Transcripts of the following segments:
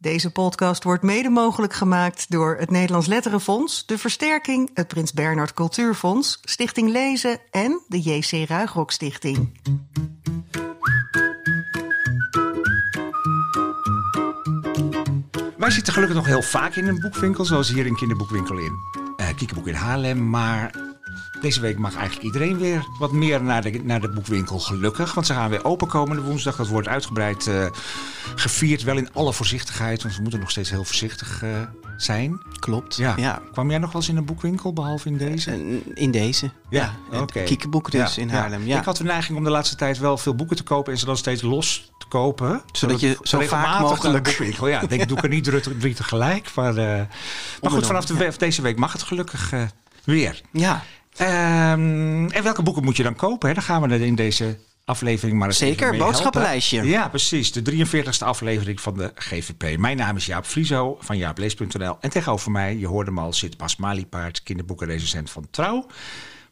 Deze podcast wordt mede mogelijk gemaakt door het Nederlands Letterenfonds, de Versterking, het Prins Bernhard Cultuurfonds, Stichting Lezen en de JC Ruigrok Stichting. Wij zitten gelukkig nog heel vaak in een boekwinkel, zoals hier in Kinderboekwinkel in uh, Kiekenboek in Haarlem. Maar deze week mag eigenlijk iedereen weer wat meer naar de, naar de boekwinkel, gelukkig. Want ze gaan weer open komende woensdag. Dat wordt uitgebreid uh, gevierd, wel in alle voorzichtigheid. Want we moeten nog steeds heel voorzichtig uh, zijn. Klopt, ja. ja. Kwam jij nog wel eens in een boekwinkel, behalve in deze? In deze, ja. ja. Oké. Kiekenboek dus ja. in Haarlem, ja. Ik had de neiging om de laatste tijd wel veel boeken te kopen... en ze dan steeds los te kopen. Zodat je zo vaak mogelijk... boekwinkel, ja. Ik denk, doe ik er niet drie tegelijk. Maar, uh, maar goed, vanaf de, deze week mag het gelukkig weer. Ja. Um, en welke boeken moet je dan kopen? Hè? Dan gaan we er in deze aflevering maar eens Zeker, boodschappenlijstje. Ja, precies. De 43ste aflevering van de GVP. Mijn naam is Jaap Vliezo van jaaplees.nl. En tegenover mij, je hoorde hem al, zit Bas Maliepaard, kinderboekenrecensent van Trouw.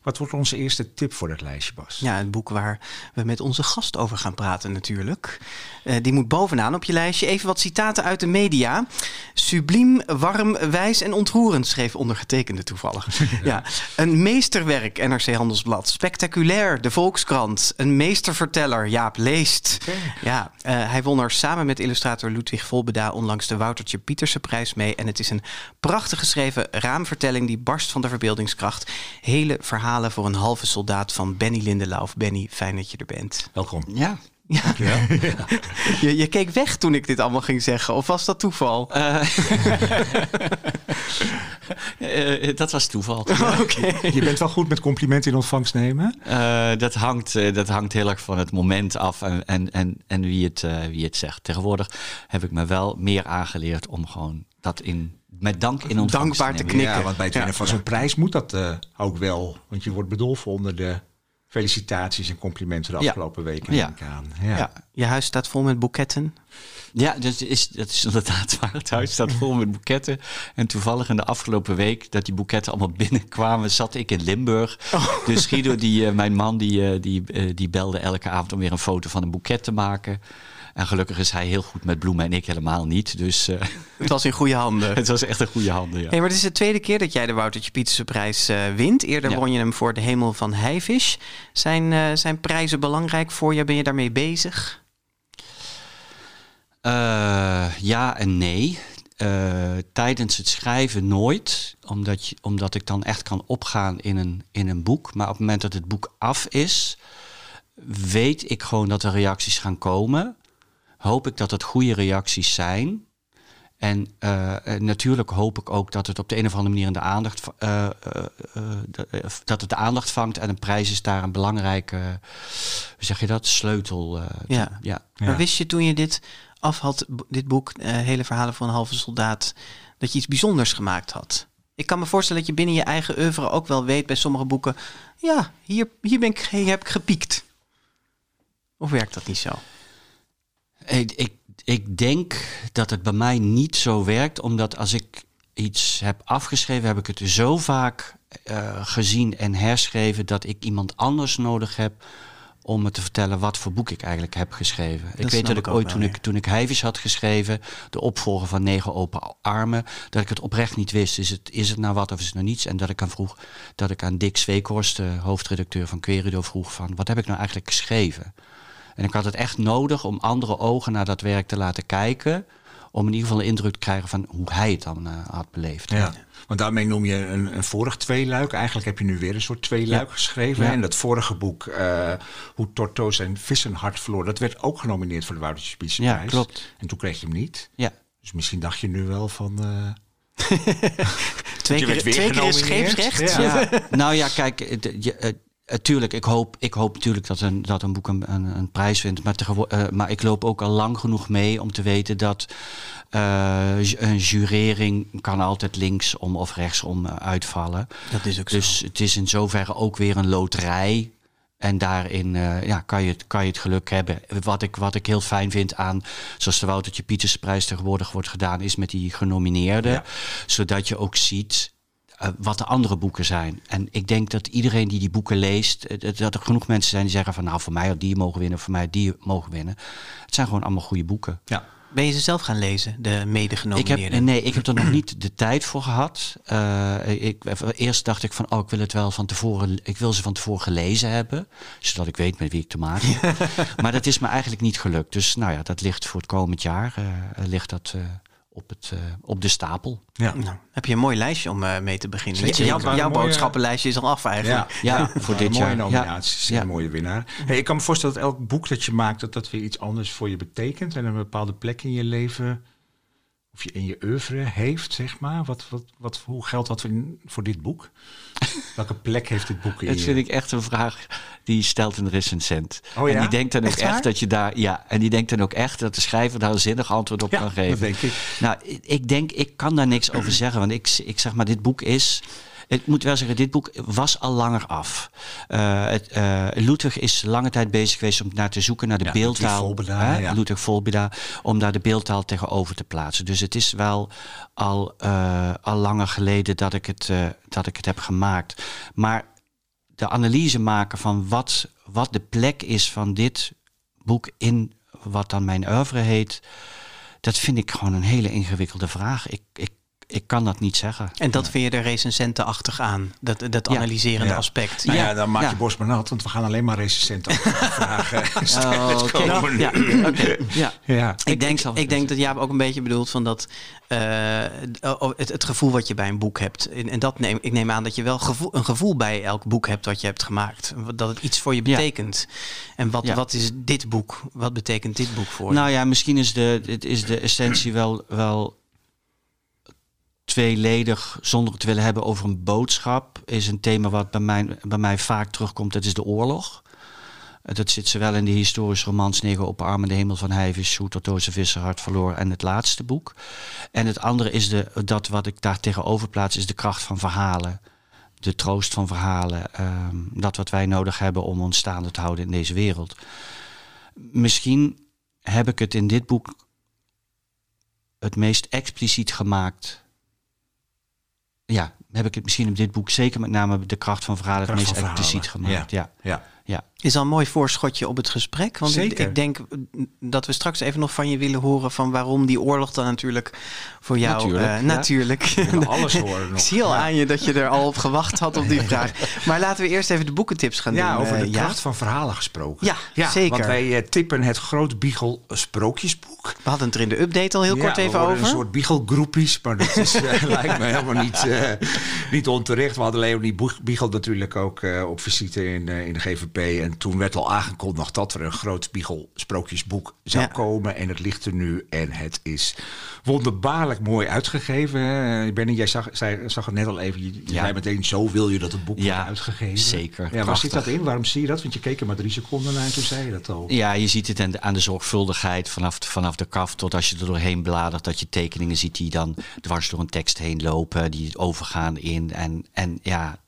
Wat wordt onze eerste tip voor dat lijstje, Bas? Ja, het boek waar we met onze gast over gaan praten natuurlijk. Uh, die moet bovenaan op je lijstje. Even wat citaten uit de media. Subliem, warm, wijs en ontroerend, schreef ondergetekende toevallig. ja. Een meesterwerk, NRC Handelsblad. Spectaculair, de Volkskrant. Een meesterverteller, Jaap Leest. Okay. Ja, uh, hij won er samen met illustrator Ludwig Volbeda onlangs de Woutertje Pieterse prijs mee. En het is een prachtig geschreven raamvertelling die barst van de verbeeldingskracht. Hele voor een halve soldaat van Benny Lindelauf. Benny, fijn dat je er bent. Welkom. Ja. Ja. ja. Je, je, keek weg toen ik dit allemaal ging zeggen, of was dat toeval? Uh, uh, dat was toeval. okay. Je bent wel goed met complimenten in ontvangst nemen? Uh, dat, hangt, dat hangt heel erg van het moment af en, en, en, en wie, het, wie het zegt. Tegenwoordig heb ik me wel meer aangeleerd om gewoon dat in met dank in ontvangst Dankbaar te knikken. Ja, want bij het winnen van zo'n prijs moet dat uh, ook wel. Want je wordt bedolven onder de felicitaties en complimenten de afgelopen weken. Ja. Aan. Ja. ja. Je huis staat vol met boeketten. Ja, dat is, dat is inderdaad waar. Het huis staat vol met boeketten. En toevallig in de afgelopen week dat die boeketten allemaal binnenkwamen, zat ik in Limburg. Oh. Dus Guido, die, uh, mijn man, die, uh, die, die belde elke avond om weer een foto van een boeket te maken. En gelukkig is hij heel goed met bloemen en ik helemaal niet. Dus, uh, het was in goede handen. het was echt een goede handen, ja. Hey, maar het is de tweede keer dat jij de Woutertje Pieterse prijs uh, wint. Eerder ja. won je hem voor De Hemel van Heivisch. Zijn, uh, zijn prijzen belangrijk voor je? Ben je daarmee bezig? ja en nee. tijdens het schrijven nooit, omdat, je, omdat ik dan echt kan opgaan in een, in een boek. Maar op het moment dat het boek af is, weet ik gewoon dat er reacties gaan komen hoop ik dat het goede reacties zijn. En uh, natuurlijk hoop ik ook dat het op de een of andere manier in de aandacht, uh, dat het de aandacht vangt. En een prijs is daar een belangrijke, hoe zeg je dat, sleutel. ja. ja. Maar wist je toen je dit af had, dit boek, Hele Verhalen van een Halve Soldaat, dat je iets bijzonders gemaakt had? Ik kan me voorstellen dat je binnen je eigen oeuvre ook wel weet bij sommige boeken, ja, hier, hier, ben ik, hier heb ik gepiekt. Of werkt dat niet zo? Ik, ik, ik denk dat het bij mij niet zo werkt, omdat als ik iets heb afgeschreven, heb ik het zo vaak uh, gezien en herschreven dat ik iemand anders nodig heb om me te vertellen wat voor boek ik eigenlijk heb geschreven. Dat ik weet dat ik ooit, toen, ik, toen ik Heivis had geschreven, de opvolger van Negen Open Armen, dat ik het oprecht niet wist. Is het, is het nou wat of is het nou niets? En dat ik aan vroeg, dat ik aan Dick Zweekhorst, de hoofdredacteur van Querido, vroeg van, wat heb ik nou eigenlijk geschreven? En ik had het echt nodig om andere ogen naar dat werk te laten kijken. Om in ieder geval een indruk te krijgen van hoe hij het dan uh, had beleefd. Ja. Want daarmee noem je een, een vorig tweeluik. Eigenlijk heb je nu weer een soort tweeluik ja. geschreven. Ja. En dat vorige boek, uh, Hoe Torto zijn vissenhart verloor, dat werd ook genomineerd voor de Woutertje. Ja, klopt. En toen kreeg je hem niet. Ja. Dus misschien dacht je nu wel van. Uh, twee keer, twee keer scheepsrecht. Ja. nou ja, kijk, je, Tuurlijk, ik hoop, ik hoop natuurlijk dat een, dat een boek een, een, een prijs wint. Maar, uh, maar ik loop ook al lang genoeg mee om te weten dat uh, een jurering kan altijd linksom of rechtsom uitvallen. Dat is ook dus zo. het is in zoverre ook weer een loterij. En daarin uh, ja, kan, je het, kan je het geluk hebben. Wat ik, wat ik heel fijn vind aan, zoals de Woutertje Pietersprijs tegenwoordig wordt gedaan, is met die genomineerden. Ja. Zodat je ook ziet uh, wat de andere boeken zijn. En ik denk dat iedereen die die boeken leest, uh, dat er genoeg mensen zijn die zeggen van nou voor mij had die mogen winnen, voor mij die mogen winnen. Het zijn gewoon allemaal goede boeken. Ja. Ben je ze zelf gaan lezen, de medegenomineerden? nee, ik heb er nog niet de tijd voor gehad. Eh, ik, eerst dacht ik van, oh, ik wil het wel van tevoren, ik wil ze van tevoren gelezen hebben, zodat ik weet met wie ik te maken heb. maar dat is me eigenlijk niet gelukt. Dus nou ja, dat ligt voor het komend jaar, eh, ligt dat eh, op, het, eh, op de stapel. Ja. Nou, heb je een mooi lijstje om eh, mee te beginnen. Zeker. Jouw, jouw mooie- boodschappenlijstje is al af eigenlijk. Ja, voor Ja, dit mooie jaar. nominaties Ja. en Ja. een mooie winnaar. Hey, ik kan me voorstellen dat elk boek dat je maakt, dat dat weer iets anders voor je betekent en een bepaalde plek in je leven of je in je oeuvre heeft, zeg maar. Wat, wat, wat, hoe geldt dat voor dit boek? Welke plek heeft dit boek in Dat je? vind ik echt een vraag die stelt een recensent. Oh ja? En die denkt dan ook Echt dat je daar, ja, en die denkt dan ook echt dat de schrijver daar een zinnig antwoord op Ja, kan dat geven. denk ik. Nou, ik- ik denk, ik kan daar niks over zeggen, want ik, ik zeg maar, dit boek is. Ik moet wel zeggen, dit boek was al langer af. Het, eh, Ludwig is lange tijd bezig geweest om naar te zoeken naar de Ja, beeldtaal. Volbeda, hè, ja. Ludwig Volbeda, om daar de beeldtaal tegenover te plaatsen. Dus het is wel al, eh, al langer geleden dat ik, het, dat ik het heb gemaakt. Maar de analyse maken van wat, wat de plek is van dit boek in wat dan mijn oeuvre heet, dat vind ik gewoon een hele ingewikkelde vraag. Ik, ik, ik kan dat niet zeggen. En dat vind je er recensentenachtig aan, dat, dat Ja. analyserende Ja. aspect. Nou ja, dan maak je ja. borst maar nat, want we gaan alleen maar recensenten vragen Oh, Ja, oké. Ja. Ja. Ik Ik denk, ik denk dat Jaap ook een beetje bedoelt van dat eh, oh, het, het gevoel wat je bij een boek hebt. En, en dat neem, ik neem aan dat je wel gevoel, een gevoel bij elk boek hebt wat je hebt gemaakt. Dat het iets voor je Ja. betekent. En wat, Ja. wat is dit boek? Wat betekent dit boek voor je? Nou ja, misschien is de, het is de essentie wel, wel tweeledig, zonder het te willen hebben over een boodschap. Is een thema wat bij mij, bij mij vaak terugkomt, dat is de oorlog. Dat zit zowel in de historische romans Negen op armen, de hemel van Heivis, Hoe Tortoze Visser hart verloren en het laatste boek. En het andere is de, dat wat ik daar tegenover plaats, is de kracht van verhalen. De troost van verhalen. ehm, dat wat wij nodig hebben om ons staande te houden in deze wereld. Misschien heb ik het in dit boek het meest expliciet gemaakt. Ja, heb ik het misschien in dit boek zeker met name de kracht van verhalen het meest expliciet gemaakt. Ja. Ja. Ja. Is al een mooi voorschotje op het gesprek. Want ik, Zeker. ik denk dat we straks even nog van je willen horen van waarom die oorlog dan natuurlijk voor jou. Natuurlijk, eh, ja. natuurlijk. alles horen nog. Ik zie al Ja. aan je dat je er al op gewacht had op die vraag. Maar laten we eerst even de boekentips gaan Ja, doen. over de eh, kracht van verhalen gesproken. Ja, zeker. Want wij eh, tippen het Groot Biegel Sprookjesboek. We hadden het er in de update al heel Ja, kort even over. Een soort biegelgroepies, maar dat is, lijkt me helemaal niet, niet onterecht. We hadden Leonie Biegel natuurlijk ook op visite in, in de GVP. En toen werd al aangekondigd dat er een groot Biegel sprookjesboek zou Ja. komen. En het ligt er nu en het is wonderbaarlijk mooi uitgegeven. hè. Benny, jij zag, zei, zag het net al even. Je, je Ja. zei meteen, zo wil je dat het boek Ja, wordt uitgegeven. zeker. Ja, waar zit dat in? Waarom zie je dat? Want je keek er maar drie seconden naar en toen zei je dat al. Ja, je ziet het aan de, aan de zorgvuldigheid vanaf, vanaf de kaft tot als je er doorheen bladert. Dat je tekeningen ziet die dan dwars door een tekst heen lopen. Die overgaan in. En, en ja,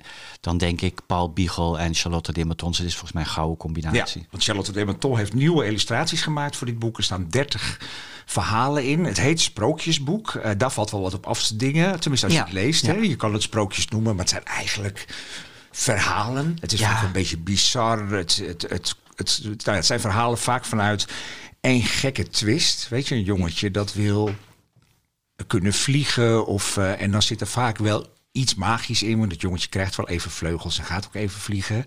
dan denk ik Paul Biegel en Charlotte Dimmertons. Het is volgens mij een gouden Ja, combinatie. want Charlotte Dementon heeft nieuwe illustraties gemaakt voor dit boek. Er staan 30 verhalen in. Het heet Sprookjesboek. Eh, daar valt wel wat op af te dingen. Tenminste, als Ja, je het leest. ja. Hè? Je kan het sprookjes noemen, maar het zijn eigenlijk verhalen. Het is ook een beetje bizar. Het, het, het, het, nou het zijn verhalen vaak vanuit één gekke twist. Weet je, een jongetje dat wil kunnen vliegen. Of, eh, en dan zit er vaak wel iets magisch in. Want het jongetje krijgt wel even vleugels en gaat ook even vliegen.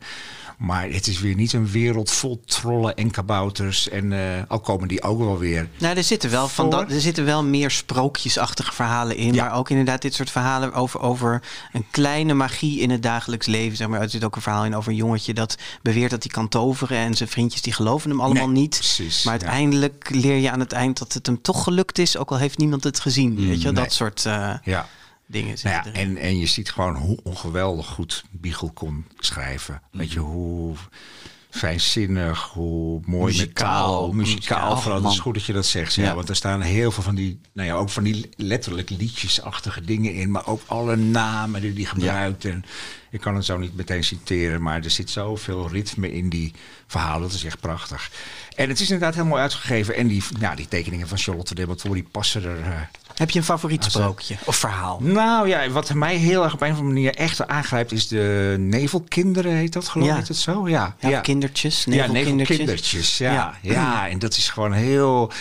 Maar het is weer niet een wereld vol trollen en kabouters. En eh, al komen die ook wel weer. Nou, er zitten wel, van dat, er zitten wel meer sprookjesachtige verhalen in. Ja. Maar ook inderdaad dit soort verhalen over, over een kleine magie in het dagelijks leven. Zeg maar. Er zit ook een verhaal in over een jongetje dat beweert dat hij kan toveren. En zijn vriendjes die geloven hem allemaal Nee, niet. precies, maar ja. uiteindelijk leer je aan het eind dat het hem toch gelukt is. Ook al heeft niemand het gezien. Weet je, wel? nee. dat soort eh, Ja. Dingen zitten Nou ja, erin. en, en je ziet gewoon hoe ongeweldig goed Biegel kon schrijven. Weet je, hoe fijnzinnig, hoe mooi Muzikaal muzikaal. Ja, vooral, man. is goed dat je dat zegt. Ja, Ja. Want er staan heel veel van die, nou ja, ook van die letterlijk liedjesachtige dingen in. Maar ook alle namen die hij gebruikt. En ik kan het zo niet meteen citeren, maar er zit zoveel ritme in die verhalen. Dat is echt prachtig. En het is inderdaad heel mooi uitgegeven. En die, nou, die tekeningen van Charlotte de Debator, die passen er... eh, Heb je een favoriet sprookje of verhaal? nou ja, wat mij heel erg op een of andere manier echt aangrijpt is de nevelkinderen, heet dat geloof ik, Ja. het zo? Ja, Ja, kindertjes, Ja, nevelkindertjes. nevelkindertjes, ja. Ja. ja. en dat is gewoon heel...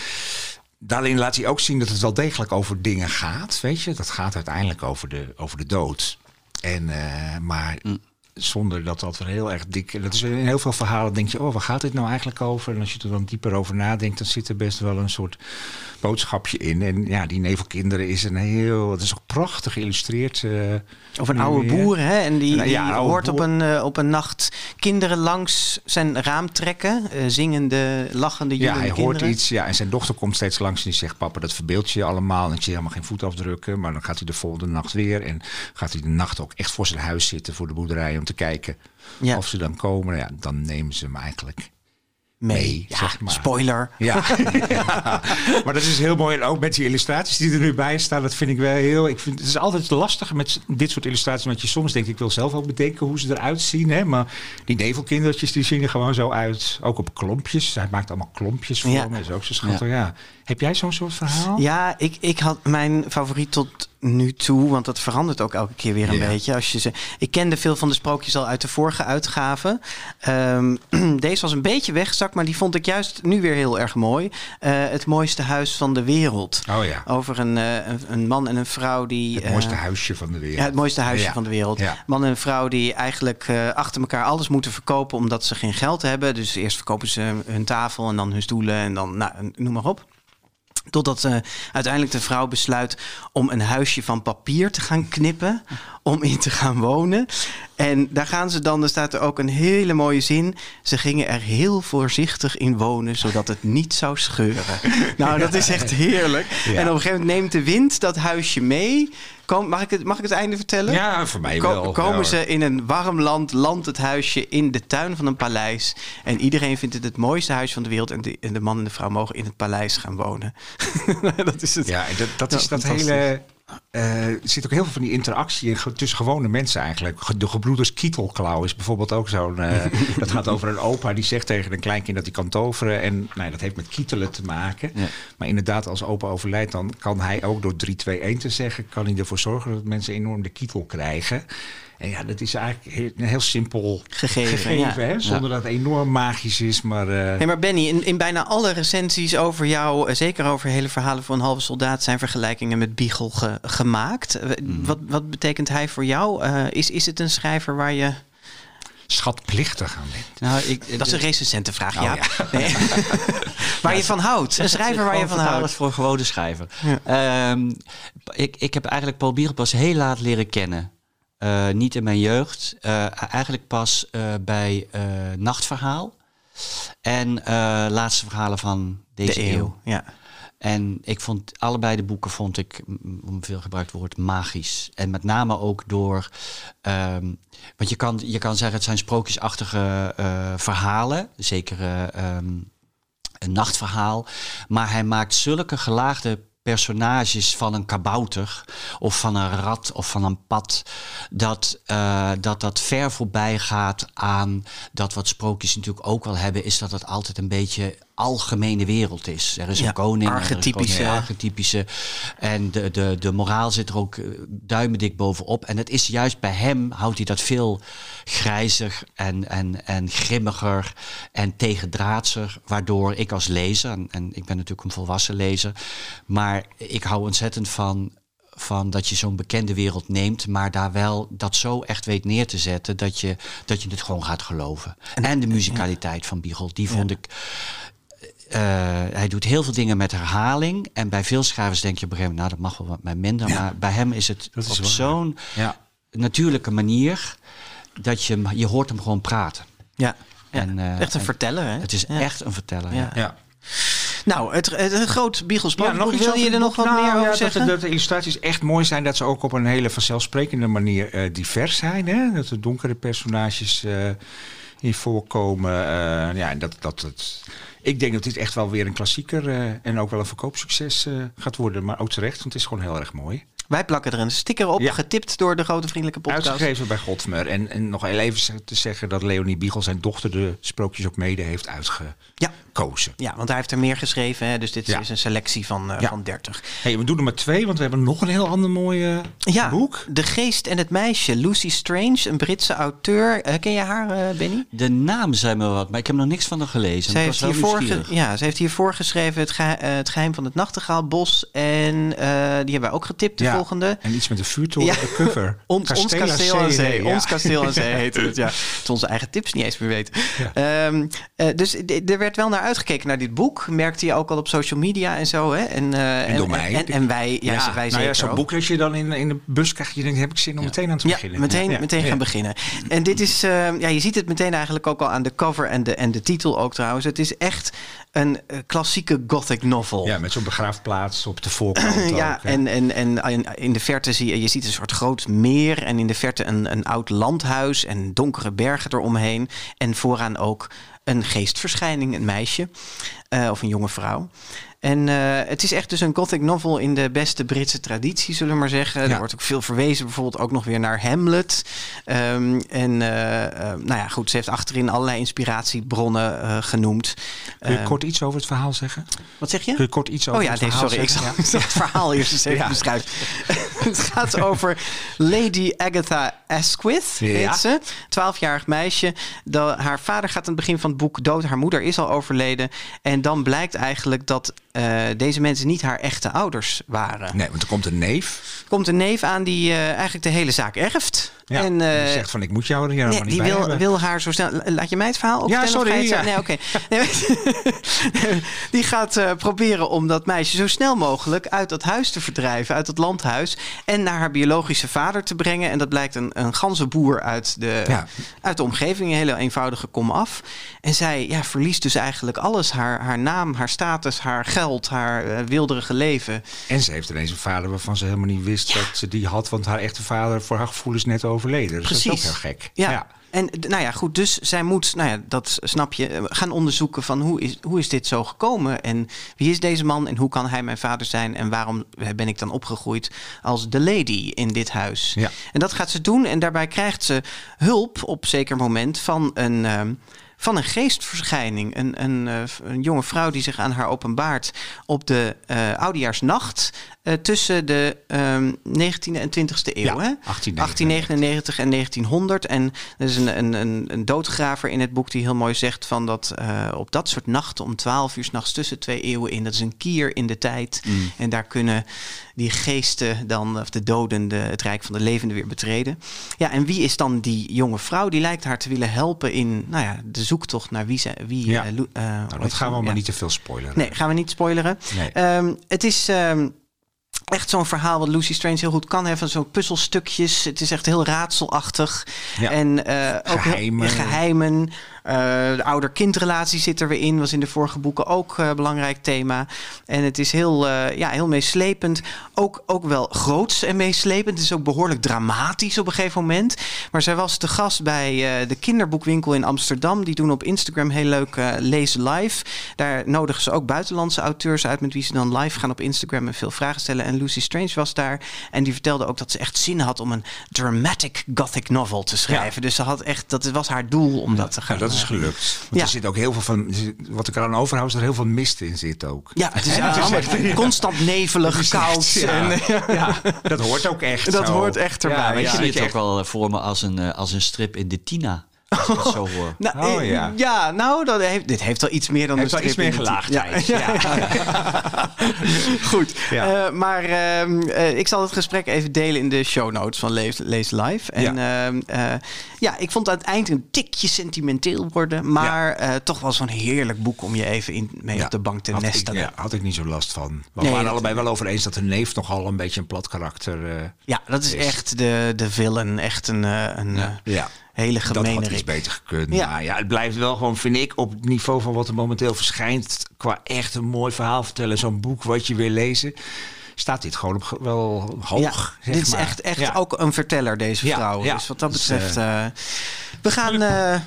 daarin laat hij ook zien dat het wel degelijk over dingen gaat. Weet je, dat gaat uiteindelijk over de, over de dood. En, eh, maar zonder dat dat er heel erg dik. Dat is in heel veel verhalen denk je, oh, waar gaat dit nou eigenlijk over? En als je er dan dieper over nadenkt, dan zit er best wel een soort boodschapje in. En ja, die nevelkinderen is een heel. Het is ook prachtig geïllustreerd. eh, Of een oude weer. boer, hè? En die, Ja, die hoort op een, eh, op een nacht kinderen langs zijn raam trekken. eh, zingende, lachende, Ja, hij hoort iets. Ja, en zijn dochter komt steeds langs en die zegt: Papa, dat verbeeld je allemaal. En ik zie helemaal geen voetafdrukken. Maar dan gaat hij de volgende nacht weer. En gaat hij de nacht ook echt voor zijn huis zitten, voor de boerderij, om te kijken Ja. of ze dan komen. Ja, dan nemen ze hem eigenlijk mee. mee, Ja, zeg maar. Spoiler. Ja. Ja. maar dat is heel mooi. En ook met die illustraties die er nu bij staan, dat vind ik wel heel. Ik vind, het is altijd lastig met dit soort illustraties. Want je soms denkt, ik wil zelf ook bedenken hoe ze eruit zien. Hè? Maar die nevelkindertjes, die zien er gewoon zo uit. Ook op klompjes. Hij maakt allemaal klompjes voor Ja. me. Dat is ook zo schattig. Ja. Heb jij zo'n soort verhaal? Ja, ik, ik had mijn favoriet tot nu toe, want dat verandert ook elke keer weer een beetje. Als je ze, ik kende veel van de sprookjes al uit de vorige uitgave. Ehm, deze was een beetje weggezakt, maar die vond ik juist nu weer heel erg mooi. Eh, het mooiste huis van de wereld. Oh ja. Over een, eh, een, een man en een vrouw die. Het mooiste eh, huisje van de wereld. Ja, het mooiste huisje Ja. van de wereld. Ja. Man en een vrouw die eigenlijk achter elkaar alles moeten verkopen omdat ze geen geld hebben. Dus eerst verkopen ze hun tafel en dan hun stoelen en dan nou, noem maar op. Totdat eh, uiteindelijk de vrouw besluit om een huisje van papier te gaan knippen. Om in te gaan wonen. En daar gaan ze dan, er staat er ook een hele mooie zin. Ze gingen er heel voorzichtig in wonen, zodat het niet zou scheuren. Nou, dat is echt heerlijk. Ja. En op een gegeven moment neemt de wind dat huisje mee. Kom, mag, ik het, mag ik het einde vertellen? Ja, voor mij Ko- wel. komen Ja, ze in een warm land, landt het huisje in de tuin van een paleis. En iedereen vindt het het mooiste huis van de wereld. En de, en de man en de vrouw mogen in het paleis gaan wonen. dat is het. Ja, dat, dat is dat hele. Eh, er zit ook heel veel van die interactie in, tussen gewone mensen eigenlijk. Ge- De gebroeders Kietelklauw is bijvoorbeeld ook zo'n. eh, dat gaat over een opa die zegt tegen een kleinkind dat hij kan toveren. En nou, ja, dat heeft met kietelen te maken. Ja. Maar inderdaad, als opa overlijdt, dan kan hij ook door 3, 2, 1 te zeggen, kan hij ervoor zorgen dat mensen enorm de kietel krijgen. En ja, dat is eigenlijk heel- een heel simpel Gegeven, gegeven, ja. hè? zonder dat het enorm magisch is. Maar eh, Hey, maar Benny, in, in bijna alle recensies over jou, eh, zeker over hele verhalen voor een halve soldaat, zijn vergelijkingen met Biegel ge- gemaakt. Eh, Mhm. Wat, wat betekent hij voor jou? Eh, is, is het een schrijver waar je. schatplichtig aan bent. Nou, ik, Dat is een recensentenvraag, Oh, ja. Nee. waar je van houdt. Een schrijver waar je van houdt. voor een gewone schrijver. Ehm, ik, ik heb eigenlijk Paul Biegel pas heel laat leren kennen. Eh, niet in mijn jeugd. Eh, eigenlijk pas eh, bij Nachtverhaal. En Laatste Verhalen van deze De eeuw. eeuw. Ja. En ik vond allebei de boeken vond ik, om veel gebruikt woord, magisch. En met name ook door. ehm, want je kan, je kan zeggen, het zijn sprookjesachtige verhalen. Zeker eh, ehm, een nachtverhaal. Maar hij maakt zulke gelaagde personages van een kabouter of van een rat of van een pad dat eh, dat, dat ver voorbij gaat aan dat wat sprookjes natuurlijk ook wel hebben is dat het altijd een beetje algemene wereld is. Er is Ja, een koning, is een archetypische. koning, archetypische en de, de, de moraal zit er ook eh, duimendik bovenop en het is juist bij hem houdt hij dat veel grijzer en, en, en grimmiger en tegendraadser, waardoor ik als lezer, en, en ik ben natuurlijk een volwassen lezer, maar ik hou ontzettend van, van dat je zo'n bekende wereld neemt, maar daar wel dat zo echt weet neer te zetten dat je, dat je het gewoon gaat geloven. En, de musicaliteit van Biegel, die vond ik. Eh, hij doet heel veel dingen met herhaling. En bij veel schrijvers denk je op een gegeven moment, nou dat mag wel wat mij minder. Maar bij hem is het is op zo'n Ja. natuurlijke manier dat je, hem- je hoort hem gewoon praten. Ja. Ja. En, eh, echt een en verteller, hè? Het is Ja. echt een verteller. Ja. Ja. Ja. Nou, het, het, het groot Biegelsprook. nog iets Wil je er nog wat Nou, meer over ja, zeggen? Dat, de- dat de illustraties echt mooi zijn. Dat ze ook op een hele vanzelfsprekende manier eh, divers zijn. Hè? Dat er donkere personages eh in voorkomen. eh, ja, en dat, dat het... Ik denk dat dit echt wel weer een klassieker eh, en ook wel een verkoopsucces eh, gaat worden. Maar ook terecht, want het is gewoon heel erg mooi. Wij plakken er een sticker op, Ja. getipt door de grote vriendelijke podcast. Uitgegeven bij Godmer. En, en nog heel even te zeggen dat Leonie Biegel zijn dochter de sprookjes ook mede heeft uitgekozen. Ja, want hij heeft er meer geschreven, hè? dus dit Ja. is een selectie van, eh, Ja. van 30. Hey, we doen er maar twee, want we hebben nog een heel ander mooi eh, Ja, boek. De Geest en het Meisje, Lucy Strange, een Britse auteur. Eh, ken je haar, eh, Benny? De naam zei me wat, maar ik heb nog niks van haar gelezen. Was heeft ge- ja, ze heeft hiervoor geschreven het, eh, het geheim van het nachtegaalbos. En eh, die hebben wij ook getipt, de Ja. volgende. En iets met een vuurtoren, Ja. de cover. Ons, Kasteel aan kasteel aan zee. ja. Ons kasteel aan zee heette het, ja. Het onze eigen tips niet eens meer weten. Ehm, eh, dus er werd wel naar uitgekeken naar dit boek. Merkte je ook al op social media en zo. Hè? En, eh, En door mij. En, en wij, ja, Ja, wij nou ja, zo'n boek als je dan in, in de bus krijgt, je denkt, heb ik zin om meteen aan te Ja, beginnen. meteen, Ja. meteen gaan Ja. beginnen. En dit is, eh, ja, je ziet het meteen eigenlijk ook al aan de cover en de, en de titel ook trouwens. Het is echt een eh, klassieke gothic novel. Ja, met zo'n begraafplaats op de voorkant Ja, ook, en, en, en in- in de verte zie je, je ziet een soort groot meer en in de verte een, een oud landhuis en donkere bergen eromheen. En vooraan ook een geestverschijning, een meisje eh, of een jonge vrouw. En eh, het is echt dus een gothic novel in de beste Britse traditie, zullen we maar zeggen. Ja. Er wordt ook veel verwezen, bijvoorbeeld ook nog weer naar Hamlet. Ehm, en eh, eh, nou ja, goed, ze heeft achterin allerlei inspiratiebronnen genoemd. Kun je Ehm, kort iets over het verhaal zeggen? wat zeg je? Kun je kort iets over Oh ja, het nee, verhaal sorry. Ik zal, zeggen? ik zal het verhaal eerst eens even beschrijven. het gaat over Lady Agatha Asquith, heet ze. Twaalfjarig meisje. Dat, haar vader gaat aan het begin van het boek dood. Haar moeder is al overleden. En dan blijkt eigenlijk dat eh, deze mensen niet haar echte ouders waren. Nee, want er komt een neef. Er komt een neef aan die eh, eigenlijk de hele zaak erft. Ja, en, die eh, zegt van, ik moet jou er hier Nee, helemaal niet die bij wil, hebben. wil haar zo snel. Laat je mij het verhaal ook Ja, sorry, ja. Nee, oké. Die gaat proberen om dat meisje zo snel mogelijk uit dat huis te verdrijven, uit dat landhuis. En naar haar biologische vader te brengen. En dat blijkt een, een ganzenboer uit de, Ja. uit de omgeving. Een hele eenvoudige kom af. En zij ja, verliest dus eigenlijk alles: haar, haar naam, haar status, haar geld, haar eh, wilderige leven. En ze heeft ineens een vader waarvan ze helemaal niet wist dat ze die had. Want haar echte vader, voor haar gevoel, is net overleden. Dus Precies. dat is ook heel gek. Ja. En nou ja, goed, dus zij moet, nou ja, dat snap je, eh, gaan onderzoeken van hoe is, hoe is dit zo gekomen? En wie is deze man en hoe kan hij mijn vader zijn? En waarom ben ik dan opgegroeid als de lady in dit huis? Ja. En dat gaat ze doen en daarbij krijgt ze hulp op zeker moment van een... ehm, van een geestverschijning. Een, een, eh, een jonge vrouw die zich aan haar openbaart op de eh oudejaarsnacht. eh, tussen de ehm 19e en 20e eeuw. Ja, hè? 1899. 1899 en 1900. En er is een, een, een, een doodgraver in het boek die heel mooi zegt van dat op dat soort nachten om 12 uur s'nachts tussen twee eeuwen in, dat is een kier in de tijd. Mm. En daar kunnen die geesten dan, of de doden, de, het rijk van de levenden weer betreden. Ja, en wie is dan die jonge vrouw? Die lijkt haar te willen helpen in nou ja, de zoektocht naar wie ze. Wie, Ja. eh, eh, Nou, dat gaan we maar Ja. niet te veel spoileren. Nee, gaan we niet spoileren. Nee. Ehm, het is ehm, echt zo'n verhaal wat Lucy Strange heel goed kan. Van zo'n puzzelstukjes. Het is echt heel raadselachtig. Ja. En eh, ook geheimen. Eh, de ouder-kindrelatie zit er weer in. Was in de vorige boeken ook eh, een belangrijk thema. En het is heel, eh, ja, heel meeslepend. Ook, ook wel groots en meeslepend. Het is ook behoorlijk dramatisch op een gegeven moment. Maar zij was te gast bij eh, de kinderboekwinkel in Amsterdam. Die doen op Instagram heel leuk eh, lezen live. Daar nodigen ze ook buitenlandse auteurs uit... met wie ze dan live gaan op Instagram en veel vragen stellen. En Lucy Strange was daar. En die vertelde ook dat ze echt zin had om een dramatic gothic novel te schrijven. Dus ze had echt, dat was haar doel om dat te gaan dat is eh, gelukt. Want Ja. er zit ook heel veel van, wat ik eraan overhoud, is dat er heel veel mist in zit ook. Ja, het is, Het is allemaal echt- constant nevelig, koud. Ja. En, Ja, dat hoort ook echt Dat zo. hoort echt erbij, Ja, ja. ik ja, zie dat het je ook wel eh, voor me als een, eh, als een strip in de Tina. Zo hoor. Nou, Oh, eh, ja. ja, nou, dat heeft, dit heeft wel iets meer dan Heeft een wel iets strip meer gelaagdheid. Ja. Ja. Goed. Eh, maar ehm, eh, ik zal het gesprek even delen in de show notes van Lees, Lees Live. En ehm, eh, ja, ik vond het aan het eind een tikje sentimenteel worden. Maar toch wel zo'n heerlijk boek om je even in, mee op de bank te had ik, nestelen. ja, had ik niet zo last van. We Nee, waren allebei wel over eens dat de neef nogal een beetje een plat karakter Ja, dat is Is. echt de, de villain. Echt een, een ja. Hele Dat gemene had iets beter gekund. Ja. Maar ja, het blijft wel gewoon, vind ik, op het niveau van wat er momenteel verschijnt. Qua echt een mooi verhaal vertellen. Zo'n boek wat je wil lezen. Staat dit gewoon op wel hoog. Ja, dit is maar. echt, echt Ja. ook een verteller, deze vrouw. Dus wat dat Dus, betreft... eh, we gaan eh,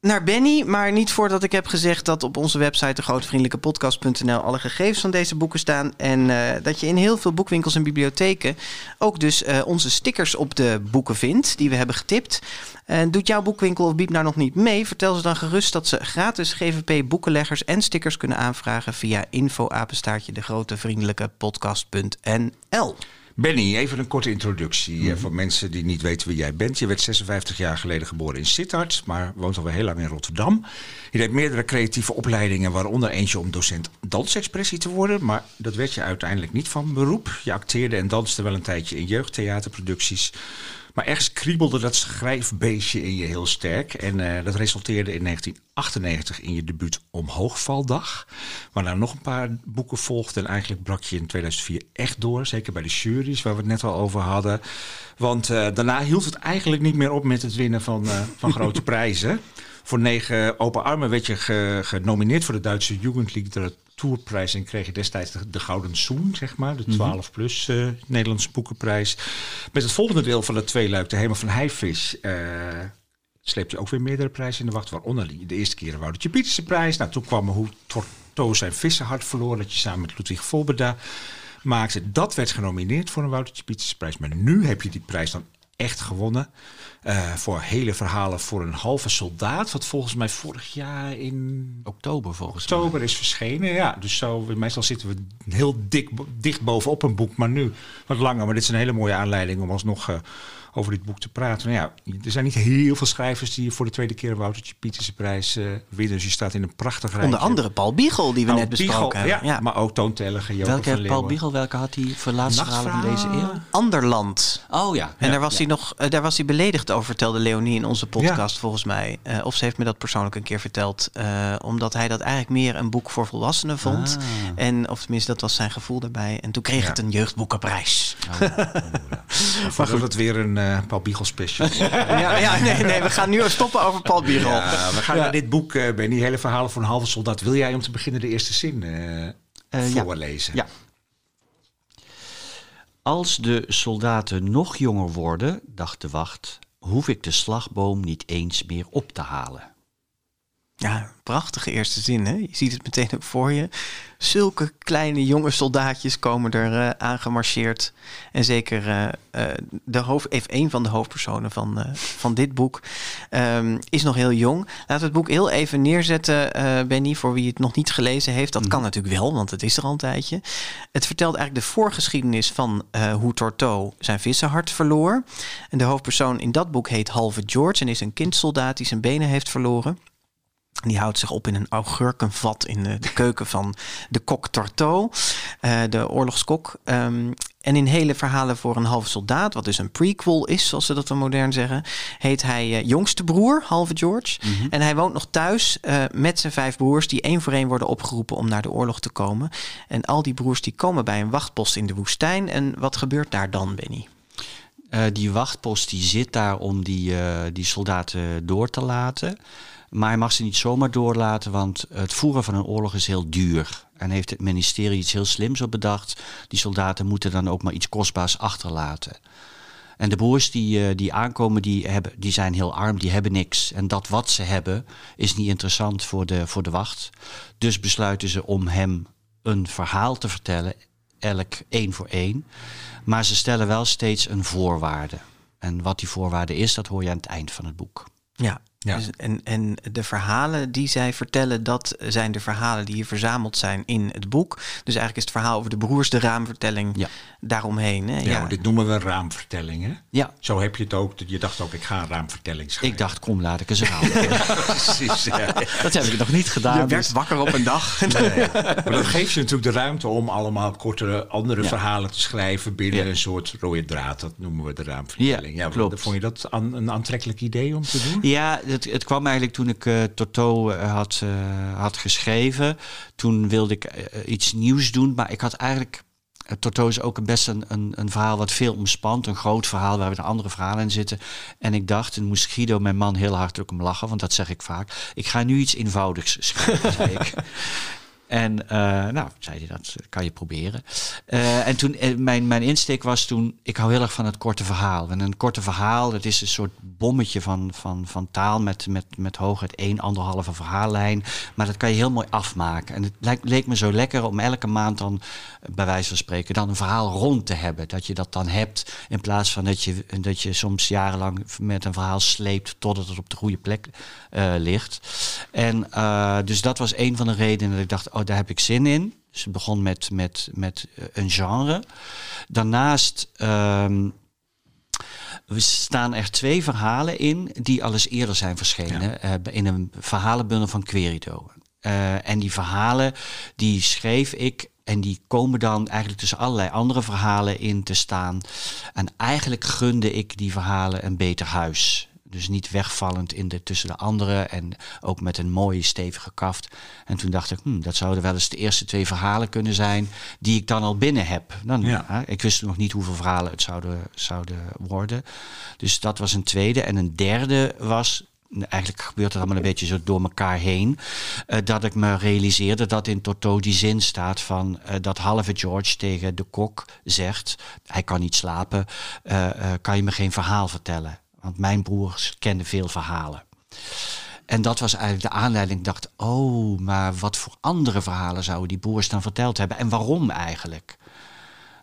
naar Benny, maar niet voordat ik heb gezegd... dat op onze website, degrotevriendelijkepodcast.nl... alle gegevens van deze boeken staan. En eh, dat je in heel veel boekwinkels en bibliotheken... ook dus eh, onze stickers op de boeken vindt, die we hebben getipt. En doet jouw boekwinkel of Biep nou nog niet mee? Vertel ze dan gerust dat ze gratis GVP boekenleggers en stickers kunnen aanvragen... via info-apenstaartje degrotevriendelijkepodcast.nl. Benny, even een korte introductie eh, voor mensen die niet weten wie jij bent. Je werd 56 jaar geleden geboren in Sittard, maar woont alweer heel lang in Rotterdam. Je deed meerdere creatieve opleidingen, waaronder eentje om docent dansexpressie te worden. Maar dat werd je uiteindelijk niet van beroep. Je acteerde en danste wel een tijdje in jeugdtheaterproduccies. Maar ergens kriebelde dat schrijfbeestje in je heel sterk. En eh, dat resulteerde in 1998 in je debuut Omhoogvaldag. Waarna nog een paar boeken volgden. En eigenlijk brak je in 2004 echt door. Zeker bij de juries, waar we het net al over hadden. Want eh, daarna hield het eigenlijk niet meer op met het winnen van, eh, van grote prijzen. Voor negen open armen werd je ge- genomineerd voor de Duitse Jugendliteratuurprijs. En kreeg je destijds de, de Gouden Zoen, zeg maar. De 12 plus eh Nederlandse boekenprijs. Met het volgende deel van het tweeluik, de Hemel van Heijvis... eh sleep je ook weer meerdere prijzen in de wacht. Waaronder de eerste keer de Woutertje Pieterse prijs. Nou, toen kwam hoe Torto zijn vissenhart verloor. Dat je samen met Ludwig Volberda maakte. Dat werd genomineerd voor een Woutertje Pieterse prijs. Maar nu heb je die prijs dan echt gewonnen. eh, voor hele verhalen voor een halve soldaat. Wat volgens mij vorig jaar in Oktober volgens oktober is verschenen. Ja, dus zo, meestal zitten we heel dik, dicht bovenop een boek, maar nu wat langer. Maar dit is een hele mooie aanleiding om alsnog eh, over dit boek te praten. Nou ja, er zijn niet heel veel schrijvers die voor de tweede keer Woutertje Pieterse prijs eh winnen. Dus je staat in een prachtig rijtje. Onder andere Paul Biegel, die we Paul net besproken Biegel, hebben. Ja, Ja. maar ook Toon Tellige, Joke van Welke Paul. Biegel, welke had hij voor laatste verhalen van deze eeuw? Anderland. Oh ja. En Ja, daar was ja. hij nog, eh, daar was hij beledigd over, vertelde Leonie in onze podcast volgens mij. Eh, of ze heeft me dat persoonlijk een keer verteld. eh, omdat hij dat eigenlijk meer een boek voor volwassenen vond. Ah. En of tenminste, dat was zijn gevoel daarbij. En toen kreeg Ja. het een jeugdboekenprijs. Voordat het weer een eh, Paul Biegel special ja, ja, nee, nee, we gaan nu stoppen over Paul Biegel. Ja, we gaan naar dit boek, eh bij die hele verhalen voor een halve soldaat. Wil jij om te beginnen de eerste zin eh, ja. voorlezen? Ja. Als de soldaten nog jonger worden, dacht de wacht, hoef ik de slagboom niet eens meer op te halen. Ja, prachtige eerste zin, hè? Je ziet het meteen ook voor je. Zulke kleine jonge soldaatjes komen er eh aangemarcheerd. En zeker eh, eh, de hoofd, even een van de hoofdpersonen van, van dit boek ehm, is nog heel jong. Laten we het boek heel even neerzetten, Benny, voor wie het nog niet gelezen heeft. Dat kan natuurlijk wel, want het is er al een tijdje. Het vertelt eigenlijk de voorgeschiedenis van hoe Torto zijn vissenhart verloor. En de hoofdpersoon in dat boek heet Halve George en is een kindsoldaat die zijn benen heeft verloren. Die houdt zich op in een augurkenvat in de, de keuken van de kok Torto, eh, de oorlogskok. Ehm, en in hele verhalen voor een halve soldaat, wat dus een prequel is, zoals ze dat dan modern zeggen, heet hij eh, jongste broer, halve George. En hij woont nog thuis eh, met zijn vijf broers, die één voor één worden opgeroepen om naar de oorlog te komen. En al die broers die komen bij een wachtpost in de woestijn. En wat gebeurt daar dan, Benny? Die wachtpost die zit daar om die, die soldaten door te laten. Maar hij mag ze niet zomaar doorlaten, want het voeren van een oorlog is heel duur. En heeft het ministerie iets heel slims op bedacht. Die soldaten moeten dan ook maar iets kostbaars achterlaten. En de broers die, eh, die aankomen, die, hebben, die zijn heel arm, die hebben niks. En dat wat ze hebben is niet interessant voor de, voor de wacht. Dus besluiten ze om hem een verhaal te vertellen, elk één voor één. Maar ze stellen wel steeds een voorwaarde. En wat die voorwaarde is, dat hoor je aan het eind van het boek. Ja. Ja. Dus, en, en de verhalen die zij vertellen, dat zijn de verhalen die hier verzameld zijn in het boek. Dus eigenlijk is het verhaal over de broers de raamvertelling Ja. daaromheen. Hè? Ja, maar dit noemen we een raamvertelling, hè? Ja, Zo heb je het ook. Je dacht ook, ik ga een raamvertelling schrijven. ik dacht, kom, laat ik eens halen. precies. Ja. dat heb ik nog niet gedaan. Je werd dus- wakker op een dag. Maar dat geeft je natuurlijk de ruimte om allemaal kortere andere verhalen te schrijven binnen Ja. een soort rode draad. Dat noemen we de raamvertelling. Ja, klopt. Vond je dat een aantrekkelijk idee om te doen? Ja, het, het kwam eigenlijk toen ik eh Toto eh, had, eh, had geschreven. Toen wilde ik iets nieuws doen, maar ik had eigenlijk... Toto is ook een best een, een, een verhaal wat veel omspant. Een groot verhaal waar weer andere verhalen in zitten. En ik dacht, en moest Guido, mijn man, heel ook om lachen. Want dat zeg ik vaak. Ik ga nu iets eenvoudigs schrijven. En eh, nou, zei hij, dat kan je proberen. Eh, en toen, eh, mijn, mijn insteek was toen, ik hou heel erg van het korte verhaal. En een korte verhaal, dat is een soort bommetje van, van, van taal met, met, met hooguit één, anderhalve verhaallijn. Maar dat kan je heel mooi afmaken. En het leek, leek me zo lekker om elke maand dan, bij wijze van spreken, dan een verhaal rond te hebben. Dat je dat dan hebt, in plaats van dat je, dat je soms jarenlang met een verhaal sleept totdat het op de goede plek ligt. En dus dat was een van de redenen dat ik dacht, oh, daar heb ik zin in. Dus het begon met, met, met eh, een genre. Daarnaast ehm, we staan er twee verhalen in die al eens eerder zijn verschenen. eh, in een verhalenbundel van Querido. Eh, en die verhalen die schreef ik en die komen dan eigenlijk tussen allerlei andere verhalen in te staan. En eigenlijk gunde ik die verhalen een beter huis. Dus niet wegvallend in de, tussen de anderen en ook met een mooie stevige kaft. En toen dacht ik, hm, dat zouden wel eens de eerste twee verhalen kunnen zijn die ik dan al binnen heb. Dan, Ja. hè, ik wist nog niet hoeveel verhalen het zouden, zouden worden. Dus dat was een tweede. En een derde was, eigenlijk gebeurt het allemaal een beetje zo door elkaar heen, eh, dat ik me realiseerde dat in Toto die zin staat van eh, dat halve George tegen de kok zegt, hij kan niet slapen, eh, kan je me geen verhaal vertellen? Want mijn broers kenden veel verhalen. En dat was eigenlijk de aanleiding. Ik dacht, oh, maar wat voor andere verhalen zouden die broers dan verteld hebben? En waarom eigenlijk?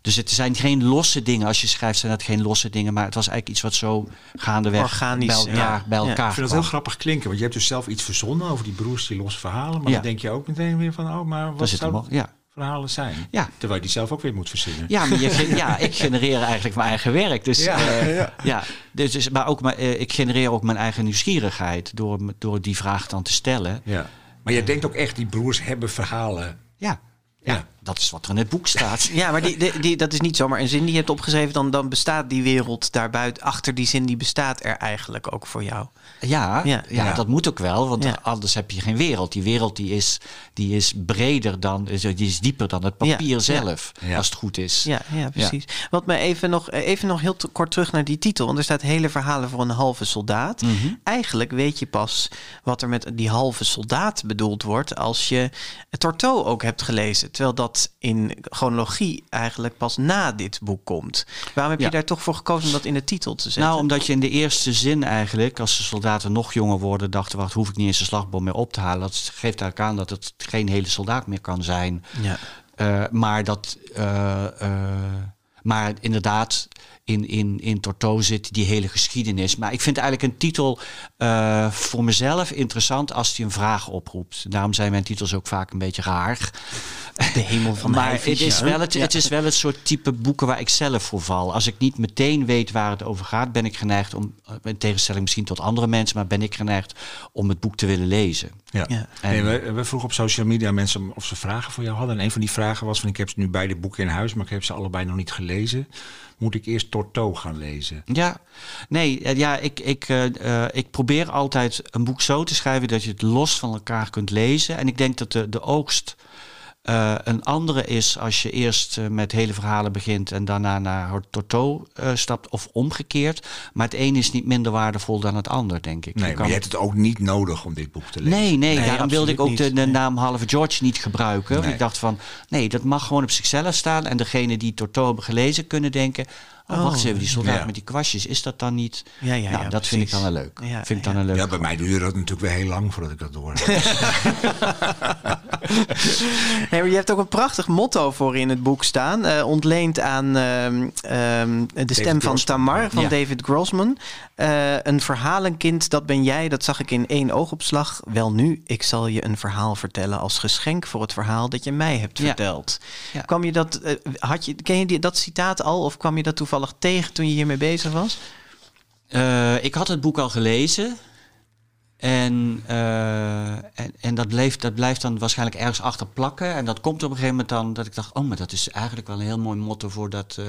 Dus het zijn geen losse dingen. Als je schrijft zijn dat geen losse dingen. Maar het was eigenlijk iets wat zo gaandeweg Organisch, bij elkaar, ja. bij Ja. elkaar Ik vind dat heel grappig klinken, want je hebt dus zelf iets verzonnen over die broers die losse verhalen. Maar Ja. dan denk je ook meteen weer van, oh, maar wat zouden al- ja. Verhalen zijn? Ja. Terwijl je die zelf ook weer moet verzinnen. Ja, maar je, ja, ik genereer eigenlijk mijn eigen werk. Dus, Ja, eh, ja. ja. Dus, dus- maar ook mijn, eh, ik genereer ook mijn eigen nieuwsgierigheid door, door die vraag dan te stellen. Ja. Maar jij denkt ook echt, die broers hebben verhalen. Ja, ja. Dat is wat er in het boek staat. Ja, maar die, die, die- dat is niet zomaar een zin die je hebt opgeschreven. Dan, dan bestaat die wereld daarbuiten. Achter die zin, die bestaat er eigenlijk ook voor jou. Ja, Ja. ja, Ja. dat moet ook wel, want Ja. anders heb je geen wereld. Die wereld die is, die is breder dan, is- die is dieper dan het papier Ja. zelf, Ja. als het goed is. Ja, ja precies. Wat me even nog, even nog heel t- kort terug naar die titel. Want er staat hele verhalen voor een halve soldaat. Mhm. Eigenlijk weet je pas wat er met die halve soldaat bedoeld wordt als je Torto ook hebt gelezen. Terwijl dat in chronologie eigenlijk pas na dit boek komt. Waarom heb je daar toch voor gekozen om dat in de titel te zetten? Nou, omdat je in de eerste zin eigenlijk, als de soldaten nog jonger worden, dachten, wacht, hoef ik niet eens een slagboom meer op te halen. Dat geeft eigenlijk aan dat het geen hele soldaat meer kan zijn. ja. Eh, maar dat, eh, eh, maar inderdaad, in, in, in Torto zit die hele geschiedenis. Maar ik vind eigenlijk een titel eh, voor mezelf interessant als die een vraag oproept. Daarom zijn mijn titels ook vaak een beetje raar. De hemel van maar Heifetjes, het is, wel het, Ja. het is wel het soort type boeken waar ik zelf voor val. Als ik niet meteen weet waar het over gaat, ben ik geneigd om, eh, in tegenstelling misschien tot andere mensen, maar ben ik geneigd om het boek te willen lezen. Ja. Ja. Nee, we, we vroegen op social media mensen of ze vragen voor jou hadden. En een van die vragen was van ik heb nu beide boeken in huis, maar ik heb ze allebei nog niet gelezen. Moet ik eerst Torto gaan lezen? Ja, nee, eh, ja, ik, ik, eh, eh, ik probeer altijd een boek zo te schrijven dat je het los van elkaar kunt lezen. En ik denk dat de, de oogst eh, een andere is als je eerst eh, met hele verhalen begint en daarna naar Torto eh, stapt, of omgekeerd. Maar het een is niet minder waardevol dan het ander, denk ik. Nee, Je maar kan- je hebt het ook niet nodig om dit boek te lezen. Nee, nee, Nee, daarom wilde ik ook de, naam Halve George niet gebruiken. Nee. Ik dacht van, nee, dat mag gewoon op zichzelf staan. En degene die Torto hebben gelezen kunnen denken... Oh, wacht eens even, die soldaat ja. met die kwastjes, is dat dan niet... Ja, ja, nou, ja, dat vind ik dan een leuk. Ja, vind ik dan ja. een leuk. Ja, bij mij duurde dat natuurlijk weer heel lang voordat ik dat door. Nee, maar je hebt ook een prachtig motto voor in het boek staan. eh, ontleend aan ehm, ehm, de stem van Grossman. Tamar van Ja. David Grossman. Eh, een verhalenkind, dat ben jij. Dat zag ik in één oogopslag. Wel nu, ik zal je een verhaal vertellen als geschenk voor het verhaal dat je mij hebt verteld. Ja. Kwam je dat, eh, had je, ken je die, dat citaat al of kwam je dat toevallig tegen toen je hiermee bezig was? Eh, ik had het boek al gelezen. En, eh, en, en dat, bleef, dat blijft dan waarschijnlijk ergens achter plakken. En dat komt op een gegeven moment dan dat ik dacht... oh, maar dat is eigenlijk wel een heel mooi motto voor dat, eh,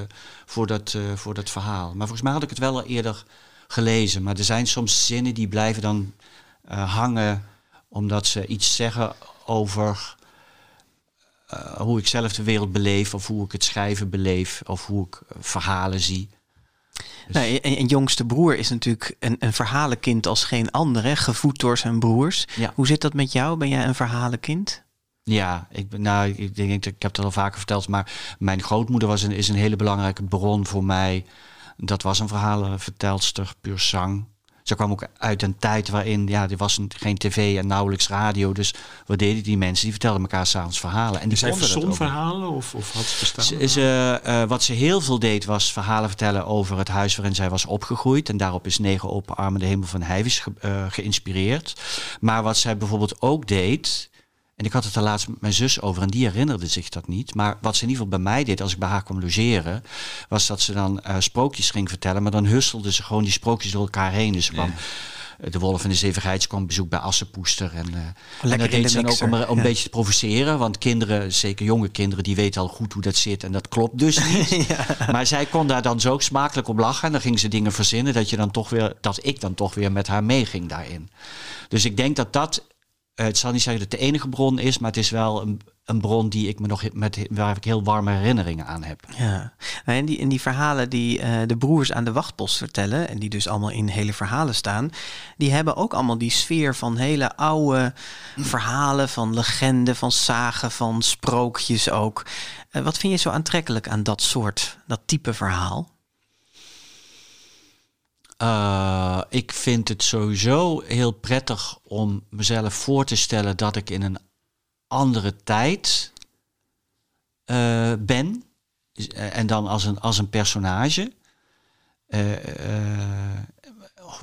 voor dat, voor dat verhaal. Maar volgens mij had ik het wel al eerder gelezen. Maar er zijn soms zinnen die blijven dan hangen... omdat ze iets zeggen over eh, hoe ik zelf de wereld beleef... of hoe ik het schrijven beleef... of hoe ik eh, verhalen zie. Dus- Nou, en, en jongste broer is natuurlijk een, een verhalenkind als geen ander, hè? gevoed door zijn broers. Ja. Hoe zit dat met jou? Ben jij een verhalenkind? Ja, ik, ben- nou, ik denk, ik heb dat al vaker verteld, maar mijn grootmoeder was een, is een hele belangrijke bron voor mij. Dat was een verhalenvertelster, puur zang. Ze kwam ook uit een tijd waarin, ja, er was een, geen tv en nauwelijks radio. Dus wat deden die mensen? Die vertelden elkaar s'avonds verhalen. En die Zijn verhalen of, of had ze bestaan? Ze, ze, eh, wat ze heel veel deed was verhalen vertellen over het huis waarin zij was opgegroeid. En daarop is Negen Open Armen de Hemel van Heijvis ge, eh, geïnspireerd. Maar wat zij bijvoorbeeld ook deed, En ik had het er laatst met mijn zus over en die herinnerde zich dat niet. Maar wat ze in ieder geval bij mij deed als ik bij haar kwam logeren, was dat ze dan uh, sprookjes ging vertellen. Maar dan hustelde ze gewoon die sprookjes door elkaar heen. Dus kwam eh, de Wolf en de Zeven kwam bezoek bij Assenpoester. En, uh, en dat deed ze dan ook om, om een beetje te provoceren. Want kinderen, zeker jonge kinderen, die weten al goed hoe dat zit. En dat klopt dus niet. ja. Maar zij kon daar dan zo smakelijk op lachen. En dan ging ze dingen verzinnen dat, je dan toch weer, dat ik dan toch weer met haar meeging daarin. Dus ik denk dat dat uh, het zal niet zeggen dat het de enige bron is, maar het is wel een, een bron die ik me nog met waar ik heel warme herinneringen aan heb. Ja, nou, en die, in die verhalen die uh, de broers aan de wachtpost vertellen, en die dus allemaal in hele verhalen staan, die hebben ook allemaal die sfeer van hele oude verhalen, van legenden, van zagen, van sprookjes ook. Uh, wat vind je zo aantrekkelijk aan dat soort, dat type verhaal? Uh, ik vind het sowieso heel prettig om mezelf voor te stellen dat ik in een andere tijd uh, ben. En dan als een, als een personage. Uh,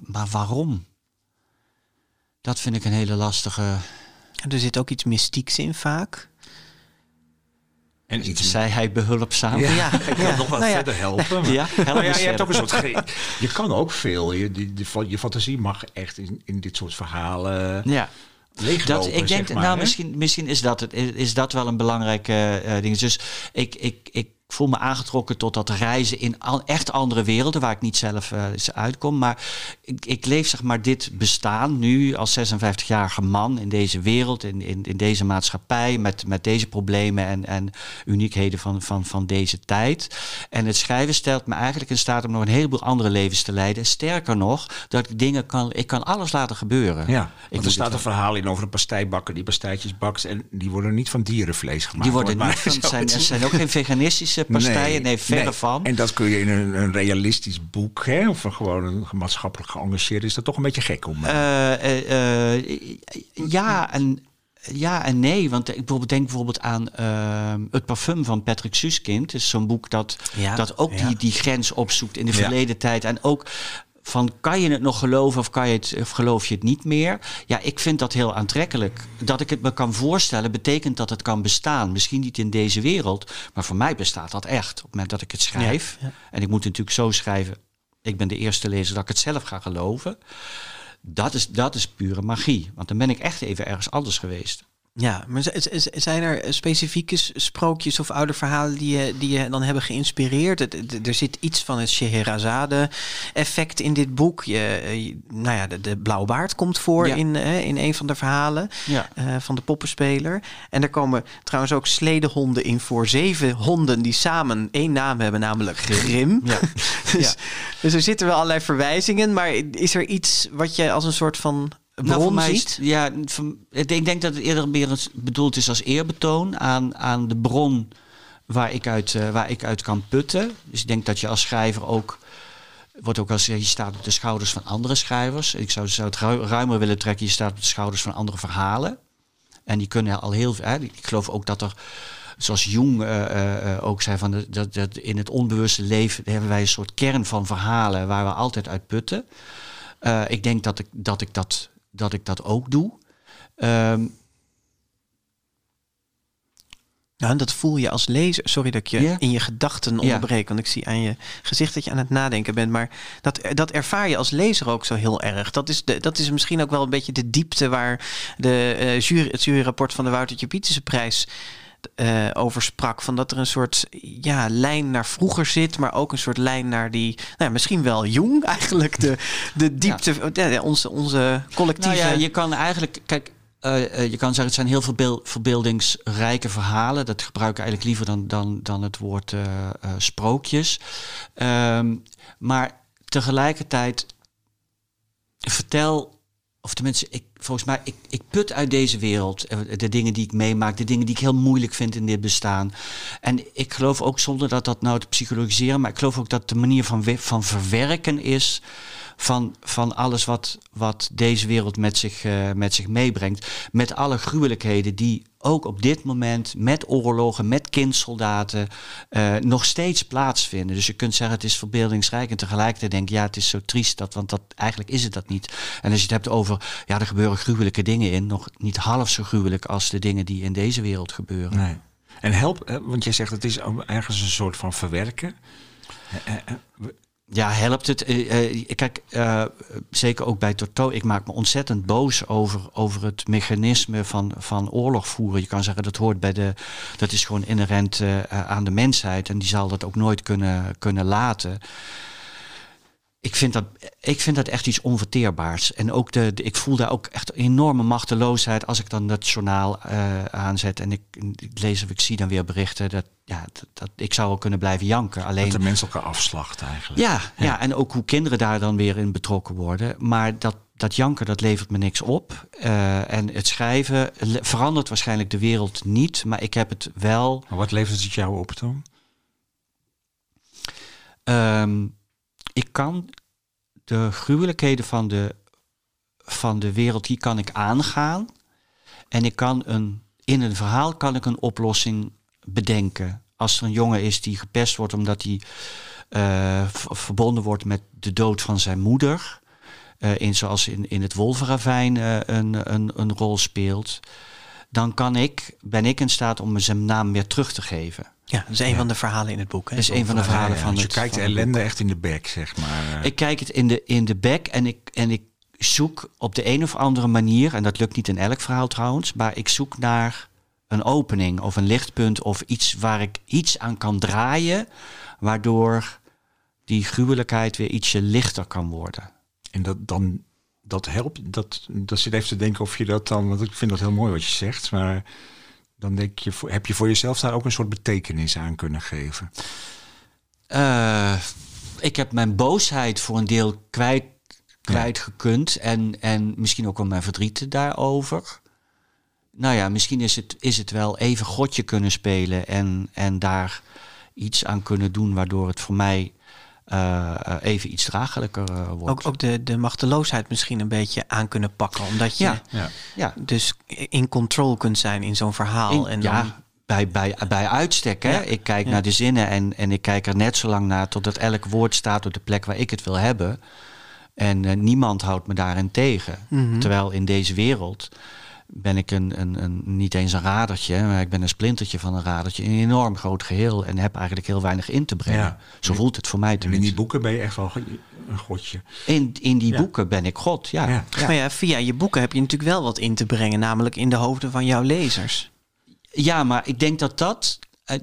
maar waarom? Dat vind ik een hele lastige. Er zit ook iets mystieks in vaak. En iets zei hij behulpzaam. Ja, ja. ik wil nog wat nou ja. verder helpen. ja, nou ja, je hebt ook een soort. Je kan ook veel. Je, die, die, je fantasie mag echt in, in dit soort verhalen. Ja. Dat, ik denk, maar, nou, misschien, misschien is dat het. Is dat wel een belangrijke uh, ding. Dus ik, ik, ik voel me aangetrokken tot dat reizen in al, echt andere werelden waar ik niet zelf uh, uitkom. Maar ik, ik, leef zeg maar dit bestaan nu als 56-jarige man in deze wereld, in, in, in, deze maatschappij, met, met deze problemen en, en uniekheden van, van, van deze tijd. En het schrijven stelt me eigenlijk in staat om nog een heleboel andere levens te leiden. Sterker nog, dat ik dingen kan, ik kan alles laten gebeuren. Ja, er staat een verhaal in over een pasteibakker die pastijtjes bakt en die worden niet van dierenvlees gemaakt. Die worden niet van, zijn, zijn ook geen veganistische partijen. Nee, verre nee. van. En dat kun je in een, een realistisch boek, hè, of gewoon een maatschappelijk geëngageerd, is dat toch een beetje gek om. Uh, uh, ja, en. Ja en nee, want ik denk bijvoorbeeld aan Het parfum van Patrick Suskind. is zo'n boek dat, ja, dat ook ja. die, die grens opzoekt in de verleden tijd. En ook van kan je het nog geloven of, kan je het, of geloof je het niet meer? Ja, ik vind dat heel aantrekkelijk. Dat ik het me kan voorstellen, betekent dat het kan bestaan. Misschien niet in deze wereld, maar voor mij bestaat dat echt. Op het moment dat ik het schrijf, ja, ja. en ik moet het natuurlijk zo schrijven, ik ben de eerste lezer dat ik het zelf ga geloven. Dat is, dat is pure magie. Want dan ben ik echt even ergens anders geweest. Ja, maar zijn er specifieke sprookjes of oude verhalen die je, die je dan hebben geïnspireerd? Er zit iets van het Scheherazade-effect in dit boek. Je, nou ja, de, de Blauwbaard komt voor in, in een van de verhalen ja. uh, van de poppenspeler. En er komen trouwens ook sledehonden in voor. Zeven honden die samen één naam hebben, namelijk Grim. Ja. dus, dus er zitten wel allerlei verwijzingen. Maar is er iets wat je als een soort van nou, voor mij is, ja, ik denk dat het eerder meer bedoeld is als eerbetoon aan, aan de bron waar ik, uit, uh, waar ik uit kan putten. Dus ik denk dat je als schrijver ook wordt ook als je staat op de schouders van andere schrijvers. Ik zou, zou het ruimer willen trekken. Je staat op de schouders van andere verhalen. En die kunnen al heel veel. Ik geloof ook dat er, zoals Jung uh, uh, ook zei, van de, dat, dat in het onbewuste leven hebben wij een soort kern van verhalen waar we altijd uit putten. ik denk dat ik dat, ik dat dat ik dat ook doe. Um, ja, en dat voel je als lezer. Sorry dat ik je in je gedachten onderbreek. Want ik zie aan je gezicht dat je aan het nadenken bent. Maar dat, dat ervaar je als lezer ook zo heel erg. Dat is, de, dat is misschien ook wel een beetje de diepte waar de, uh, jury, het juryrapport van de Woutertje Pieterse prijs uh, over sprak. Van dat er een soort ja, lijn naar vroeger zit, maar ook een soort lijn naar die, nou, misschien wel jong eigenlijk. De, de diepte, ja. onze, onze collectieve. Nou ja, je kan eigenlijk, kijk, uh, je kan zeggen, het zijn heel veel verbeeldingsrijke verhalen. Dat gebruik ik eigenlijk liever dan, dan, dan het woord uh, sprookjes. Um, maar tegelijkertijd vertel of tenminste, ik, volgens mij, ik, ik put uit deze wereld eh, de dingen die ik meemaak, de dingen die ik heel moeilijk vind in dit bestaan. En ik geloof ook zonder dat dat nou te psychologiseren, maar ik geloof ook dat de manier van, van verwerken is van, van alles wat, wat deze wereld met zich, eh, met zich meebrengt. Met alle gruwelijkheden die ook op dit moment met oorlogen, met kindsoldaten eh, nog steeds plaatsvinden. Dus je kunt zeggen het is verbeeldingsrijk en tegelijkertijd denk je ja het is zo triest dat, want dat, eigenlijk is het dat niet. En als je het hebt over ja er gebeuren gruwelijke dingen in, nog niet half zo gruwelijk als de dingen die in deze wereld gebeuren. Nee. En help, eh, want jij zegt het is ergens een soort van verwerken. Ja, helpt het? Eh, eh, kijk, eh, zeker ook bij Toto. Ik maak me ontzettend boos over, over het mechanisme van, van oorlog voeren. Je kan zeggen dat hoort bij de. Dat is gewoon inherent aan de mensheid. En die zal dat ook nooit kunnen, kunnen laten. Ik vind, dat, ik vind dat echt iets onverteerbaars. En ook de, de- ik voel daar ook echt enorme machteloosheid als ik dan dat journaal eh, aanzet. En ik, ik lees of ik zie dan weer berichten. Dat, ja, dat, dat, ik zou wel kunnen blijven janken. Alleen, dat de mensen elkaar afslachten eigenlijk. ja, ja. en ook hoe kinderen daar dan weer in betrokken worden. Maar dat, dat janken, dat levert me niks op. Eh, en het schrijven verandert waarschijnlijk de wereld niet. Maar ik heb het wel... Maar wat levert het jou op dan? ehm, ik kan de gruwelijkheden van de, van de wereld, die kan ik aangaan. En ik kan een, in een verhaal kan ik een oplossing bedenken. Als er een jongen is die gepest wordt omdat hij eh, verbonden wordt met de dood van zijn moeder. eh, in, zoals in, in het Wolvenravijn eh, een, een, een rol speelt. Dan kan ik, ben ik in staat om zijn naam weer terug te geven. Ja, dat is een van de verhalen in het boek. Hè? Dat is een van de verhalen Ja, ja, van dus het je kijkt de ellende echt in de bek, zeg maar. eh. Ik kijk het in de, in de bek en ik, en ik zoek op de een of andere manier, en dat lukt niet in elk verhaal trouwens, maar ik zoek naar een opening of een lichtpunt of iets waar ik iets aan kan draaien, waardoor die gruwelijkheid weer ietsje lichter kan worden. En dat dan dat helpt. Dat, dat zit even te denken of je dat dan. Want ik vind dat heel mooi wat je zegt. Maar dan denk je, heb je voor jezelf daar ook een soort betekenis aan kunnen geven. Eh, ik heb mijn boosheid voor een deel kwijt, kwijtgekund. En, en misschien ook wel mijn verdriet daarover. Nou ja, misschien is het, is het wel even godje kunnen spelen. En, en daar iets aan kunnen doen. Waardoor het voor mij eh, eh, even iets draaglijker eh, wordt. Ook, ook de, de machteloosheid misschien een beetje aan kunnen pakken. Omdat je Ja. Ja. ja, dus in control kunt zijn in zo'n verhaal. In- en dan, ja, bij, bij, bij uitstek. Hè? Ik kijk naar de zinnen en, en ik kijk er net zo lang naar totdat elk woord staat op de plek waar ik het wil hebben. En niemand houdt me daarin tegen. Mhm. Terwijl in deze wereld ben ik een, een, een, niet eens een radertje, maar ik ben een splintertje van een radertje in een enorm groot geheel en heb eigenlijk heel weinig in te brengen. Ja. Zo voelt het voor mij En in die tenminste. boeken ben je echt wel een godje. In, in die Ja. boeken ben ik God, ja. Ja. ja. Maar ja, via je boeken heb je natuurlijk wel wat in te brengen. Namelijk in de hoofden van jouw lezers. Ja, maar ik denk dat dat.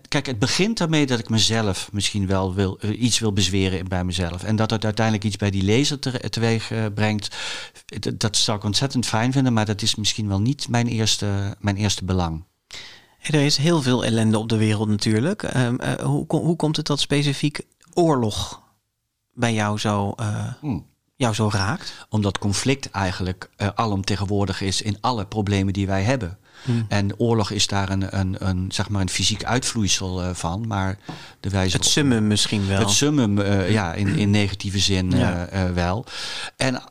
Kijk, het begint daarmee dat ik mezelf misschien wel wil, eh, iets wil bezweren bij mezelf. En dat het uiteindelijk iets bij die lezer te- teweeg eh, brengt. Dat, dat zou ik ontzettend fijn vinden, maar dat is misschien wel niet mijn eerste, mijn eerste belang. Er is heel veel ellende op de wereld natuurlijk. Ehm, eh, hoe, hoe komt het dat specifiek oorlog bij jou zo, Hmm. jou zo raakt? Omdat conflict eigenlijk alomtegenwoordig is in alle problemen die wij hebben. Hmm. En oorlog is daar een, een, een, zeg maar een fysiek uitvloeisel eh, van. Maar de wijze Het summum misschien wel. Het summum, eh, ja, in, in negatieve zin Ja. eh, wel. En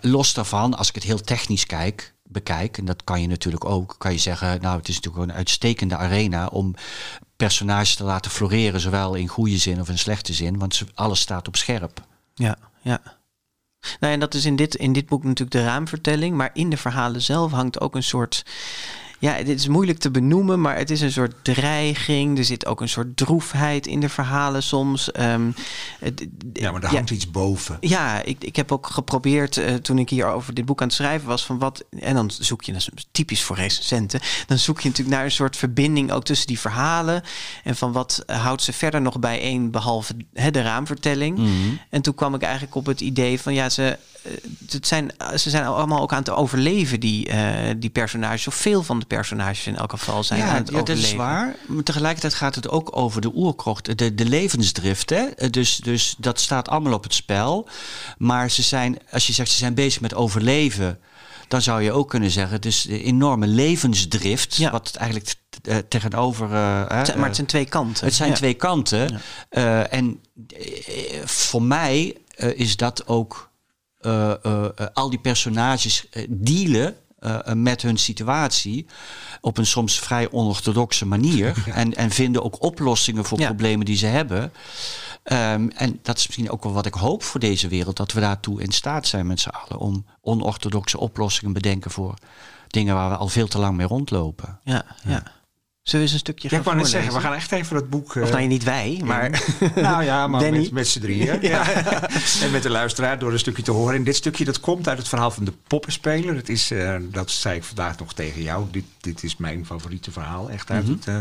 los daarvan, als ik het heel technisch kijk, bekijk, en dat kan je natuurlijk ook, kan je zeggen, nou, het is natuurlijk een uitstekende arena om personages te laten floreren, zowel in goede zin of in slechte zin, want alles staat op scherp. Ja, ja. Nou, en dat is in dit, in dit boek natuurlijk de raamvertelling. Maar in de verhalen zelf hangt ook een soort. Ja, dit is moeilijk te benoemen, maar het is een soort dreiging. Er zit ook een soort droefheid in de verhalen soms. Ehm, Ja, maar daar ja, hangt iets boven. Ja, ik, ik heb ook geprobeerd eh, toen ik hier over dit boek aan het schrijven was van wat. En dan zoek je, dat is typisch voor recensenten. Dan zoek je natuurlijk naar een soort verbinding ook tussen die verhalen. En van wat eh, houdt ze verder nog bijeen, behalve de raamvertelling. En toen kwam ik eigenlijk op het idee van ja, ze, het zijn, ze zijn allemaal ook aan het overleven, die, eh, die personages. Of veel van de personages in elk geval zijn aan Ja, het ja, dat overleven. is waar. Maar tegelijkertijd gaat het ook over de oerkrocht, de, de levensdrift. Hè? Eh, Dus, dus dat staat allemaal op het spel. Maar ze zijn, als je zegt ze zijn bezig met overleven, dan zou je ook kunnen zeggen, is de enorme levensdrift. Ja. Wat eigenlijk eh, tegenover. eh, Het zijn- maar eh, het zijn twee kanten. het zijn Ja. twee kanten. Eh, en eh, voor mij eh, is dat ook eh, eh, eh, al die personages dealen met hun situatie op een soms vrij onorthodoxe manier. En, en vinden ook oplossingen voor Ja. problemen die ze hebben. Ehm, en dat is misschien ook wel wat ik hoop voor deze wereld, dat we daartoe in staat zijn met z'n allen om onorthodoxe oplossingen bedenken voor dingen waar we al veel te lang mee rondlopen. Ja, ja. Zullen we eens een stukje Ja, gaan ik wou net zeggen, we gaan echt even dat boek... eh, Of nou, niet wij, maar... nou ja, maar Danny. met, met z'n drieën. Ja. en met de luisteraar door een stukje te horen. En dit stukje dat komt uit het verhaal van de poppenspeler. Het is, eh, dat zei ik vandaag nog tegen jou. Dit, dit is mijn favoriete verhaal. Echt uit het... eh,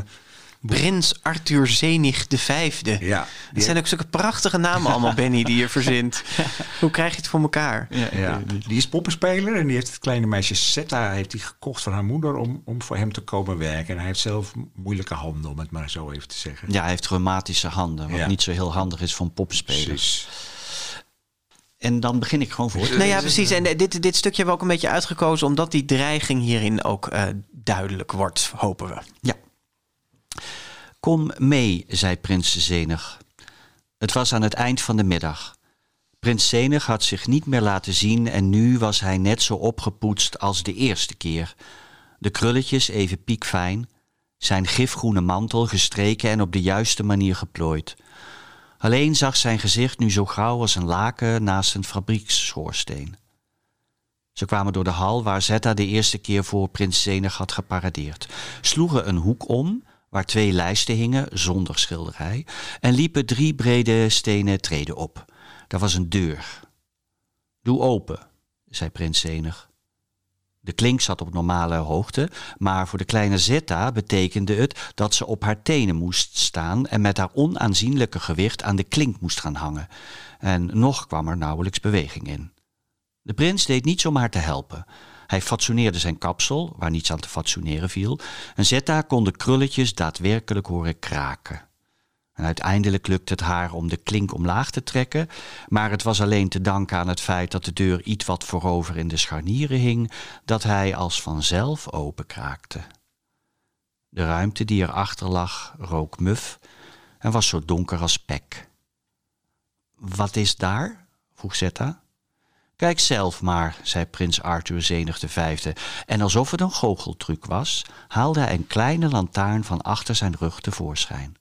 Prins Arthur Zenig de Vijfde. ja, Het zijn ook zulke prachtige namen allemaal, Benny, die je verzint. Hoe krijg je het voor elkaar? Ja, die is poppenspeler en die heeft het kleine meisje Setta heeft hij gekocht van haar moeder om, om voor hem te komen werken. En hij heeft zelf moeilijke handen, om het maar zo even te zeggen. Ja, hij heeft reumatische handen, wat Ja. niet zo heel handig is voor een. Precies. En dan begin ik gewoon voor. Nou ja, precies. En eh, dit, dit stukje hebben we ook een beetje uitgekozen... omdat die dreiging hierin ook eh, duidelijk wordt, hopen we. Ja. Kom mee, zei prins Zenig. Het was aan het eind van de middag. Prins Zenig had zich niet meer laten zien en nu was hij net zo opgepoetst als de eerste keer. De krulletjes even piekfijn, zijn gifgroene mantel gestreken en op de juiste manier geplooid. Alleen zag zijn gezicht nu zo grauw als een laken naast een fabrieksschoorsteen. Ze kwamen door de hal waar Zetta de eerste keer voor prins Zenig had geparadeerd, sloegen een hoek om waar twee lijsten hingen zonder schilderij en liepen drie brede stenen treden op. Daar was een deur. Doe open, zei prins Zenig. De klink zat op normale hoogte, maar voor de kleine Zetta betekende het dat ze op haar tenen moest staan en met haar onaanzienlijke gewicht aan de klink moest gaan hangen. En nog kwam er nauwelijks beweging in. De prins deed niets om haar te helpen. Hij fatsoeneerde zijn kapsel, waar niets aan te fatsoeneren viel, en Zetta kon de krulletjes daadwerkelijk horen kraken. En uiteindelijk lukte het haar om de klink omlaag te trekken, maar het was alleen te danken aan het feit dat de deur iets wat voorover in de scharnieren hing, dat hij als vanzelf openkraakte. De ruimte die erachter lag rook muf en was zo donker als pek. Wat is daar? vroeg Zetta. Kijk zelf maar, zei prins Arthur Zenig de vijfde, en alsof het een goocheltruc was, haalde hij een kleine lantaarn van achter zijn rug tevoorschijn.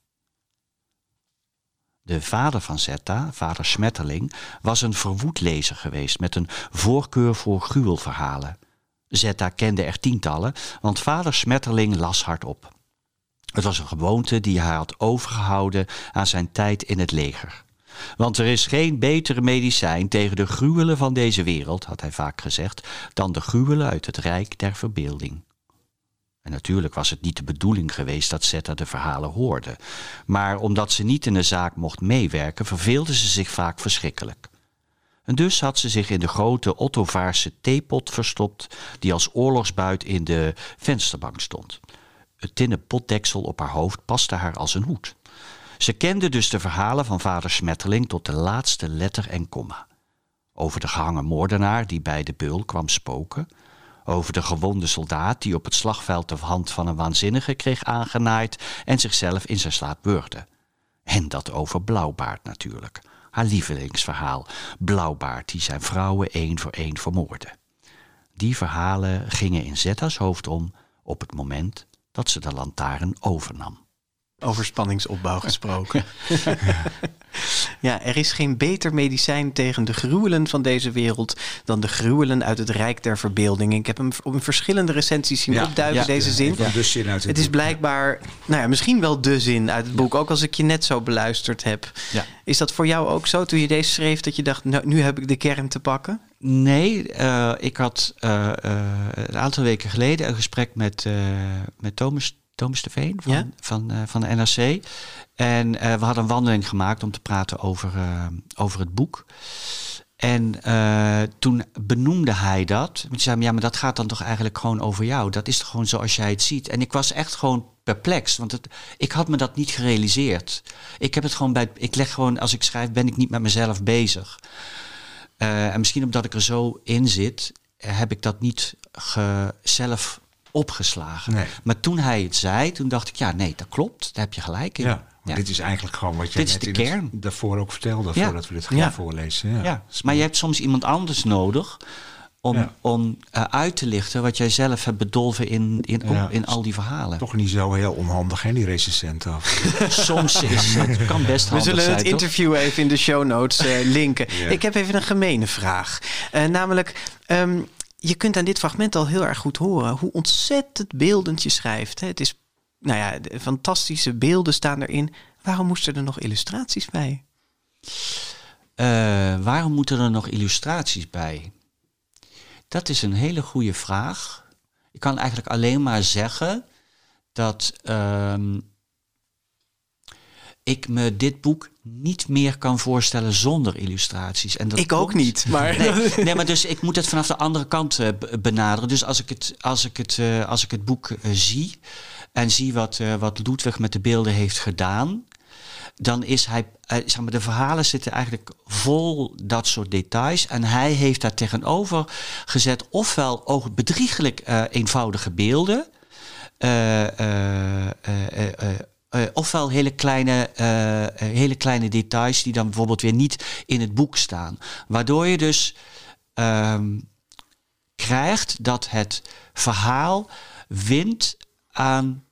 De vader van Zetta, vader Smetterling, was een verwoed lezer geweest met een voorkeur voor gruwelverhalen. Zetta kende er tientallen, want vader Smetterling las hardop. Het was een gewoonte die hij had overgehouden aan zijn tijd in het leger. Want er is geen betere medicijn tegen de gruwelen van deze wereld, had hij vaak gezegd, dan de gruwelen uit het rijk der verbeelding. En natuurlijk was het niet de bedoeling geweest dat Zetta de verhalen hoorde. Maar omdat ze niet in de zaak mocht meewerken, verveelde ze zich vaak verschrikkelijk. En dus had ze zich in de grote Ottovaarse theepot verstopt, die als oorlogsbuit in de vensterbank stond. Het tinnen potdeksel op haar hoofd paste haar als een hoed. Ze kende dus de verhalen van vader Smetterling tot de laatste letter en komma. Over de gehangen moordenaar die bij de beul kwam spoken. Over de gewonde soldaat die op het slagveld de hand van een waanzinnige kreeg aangenaaid en zichzelf in zijn slaap wurgde. En dat over Blauwbaard natuurlijk. Haar lievelingsverhaal. Blauwbaard die zijn vrouwen één voor één vermoordde. Die verhalen gingen in Zetta's hoofd om op het moment dat ze de lantaarn overnam. Over spanningsopbouw gesproken. ja, er is geen beter medicijn tegen de gruwelen van deze wereld dan de gruwelen uit het rijk der verbeelding. Ik heb hem op een verschillende recensies zien Ja, opduiken, ja, deze zin. De zin uit het Het is blijkbaar, nou ja, misschien wel de zin uit het boek, ook als ik je net zo beluisterd heb. Ja. Is dat voor jou ook zo toen je deze schreef dat je dacht, nou, nu heb ik de kern te pakken? Nee, eh, ik had eh, eh, een aantal weken geleden een gesprek met, eh, met Thomas, Thomas de Veen van, Ja? van, eh, van de NRC. En eh, we hadden een wandeling gemaakt om te praten over, eh, over het boek. En toen benoemde hij dat. Hij zei, ja, maar dat gaat dan toch eigenlijk gewoon over jou. Dat is toch gewoon zoals jij het ziet. En ik was echt gewoon perplex, want het, ik had me dat niet gerealiseerd. Ik heb het gewoon bij, ik leg gewoon, als ik schrijf, ben ik niet met mezelf bezig. En misschien omdat ik er zo in zit, heb ik dat niet ge- zelf opgeslagen. Nee. Maar toen hij het zei, toen dacht ik, ja, nee, dat klopt. Daar heb je gelijk in. Ja, dit is eigenlijk gewoon wat je Dit is net de in kern. Het, daarvoor ook vertelde, Ja. voordat we dit gaan Ja. voorlezen. Ja. Ja, maar je hebt soms iemand anders nodig om, Ja. om eh, uit te lichten wat jij zelf hebt bedolven in, in, Ja. in al die verhalen. Toch niet zo heel onhandig, hè, die recensenten. Soms is het kan best We handig zullen zijn, het toch? interview even in de show notes eh, linken. Ja. Ik heb even een gemene vraag. Eh, namelijk, ehm, je kunt aan dit fragment al heel erg goed horen hoe ontzettend beeldend je schrijft. Het is, nou ja, fantastische beelden staan erin. Waarom moesten er nog illustraties bij? Eh, waarom moeten er nog illustraties bij? Dat is een hele goede vraag. Ik kan eigenlijk alleen maar zeggen dat ehm, ik me dit boek niet meer kan voorstellen zonder illustraties. En dat ik ook niet, maar... Nee, nee, maar dus ik moet het vanaf de andere kant eh, benaderen. Dus als ik het, als ik het, eh, als ik het boek eh, zie en zie wat, wat Ludwig met de beelden heeft gedaan, dan is hij, zeg maar, de verhalen zitten eigenlijk vol dat soort details. En hij heeft daar tegenover gezet ofwel ook bedriegelijk eenvoudige beelden. Eh, ofwel hele kleine, eh, eh, hele kleine details die dan bijvoorbeeld weer niet in het boek staan. Waardoor je dus ehm, krijgt dat het verhaal wint aan,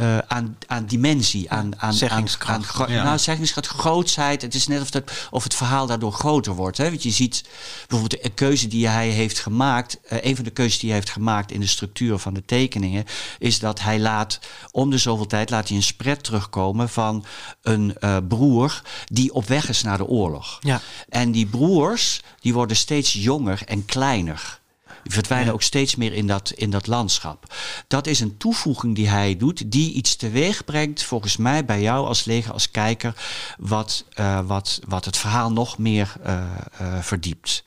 eh, aan, aan dimensie, aan, aan, zeggingskracht. aan, aan Ja. nou, zeggingskracht, grootsheid. Het is net of, dat, of het verhaal daardoor groter wordt. Hè? Want je ziet bijvoorbeeld de keuze die hij heeft gemaakt. eh, een van de keuzes die hij heeft gemaakt in de structuur van de tekeningen. is dat hij laat om de zoveel tijd laat hij een spread terugkomen van een eh, broer. die op weg is naar de oorlog. Ja. En die broers die worden steeds jonger en kleiner. Die verdwijnen ook steeds meer in dat, in dat landschap. Dat is een toevoeging die hij doet, die iets teweeg brengt, volgens mij bij jou als leger, als kijker, wat, eh, wat, wat het verhaal nog meer eh, eh, verdiept.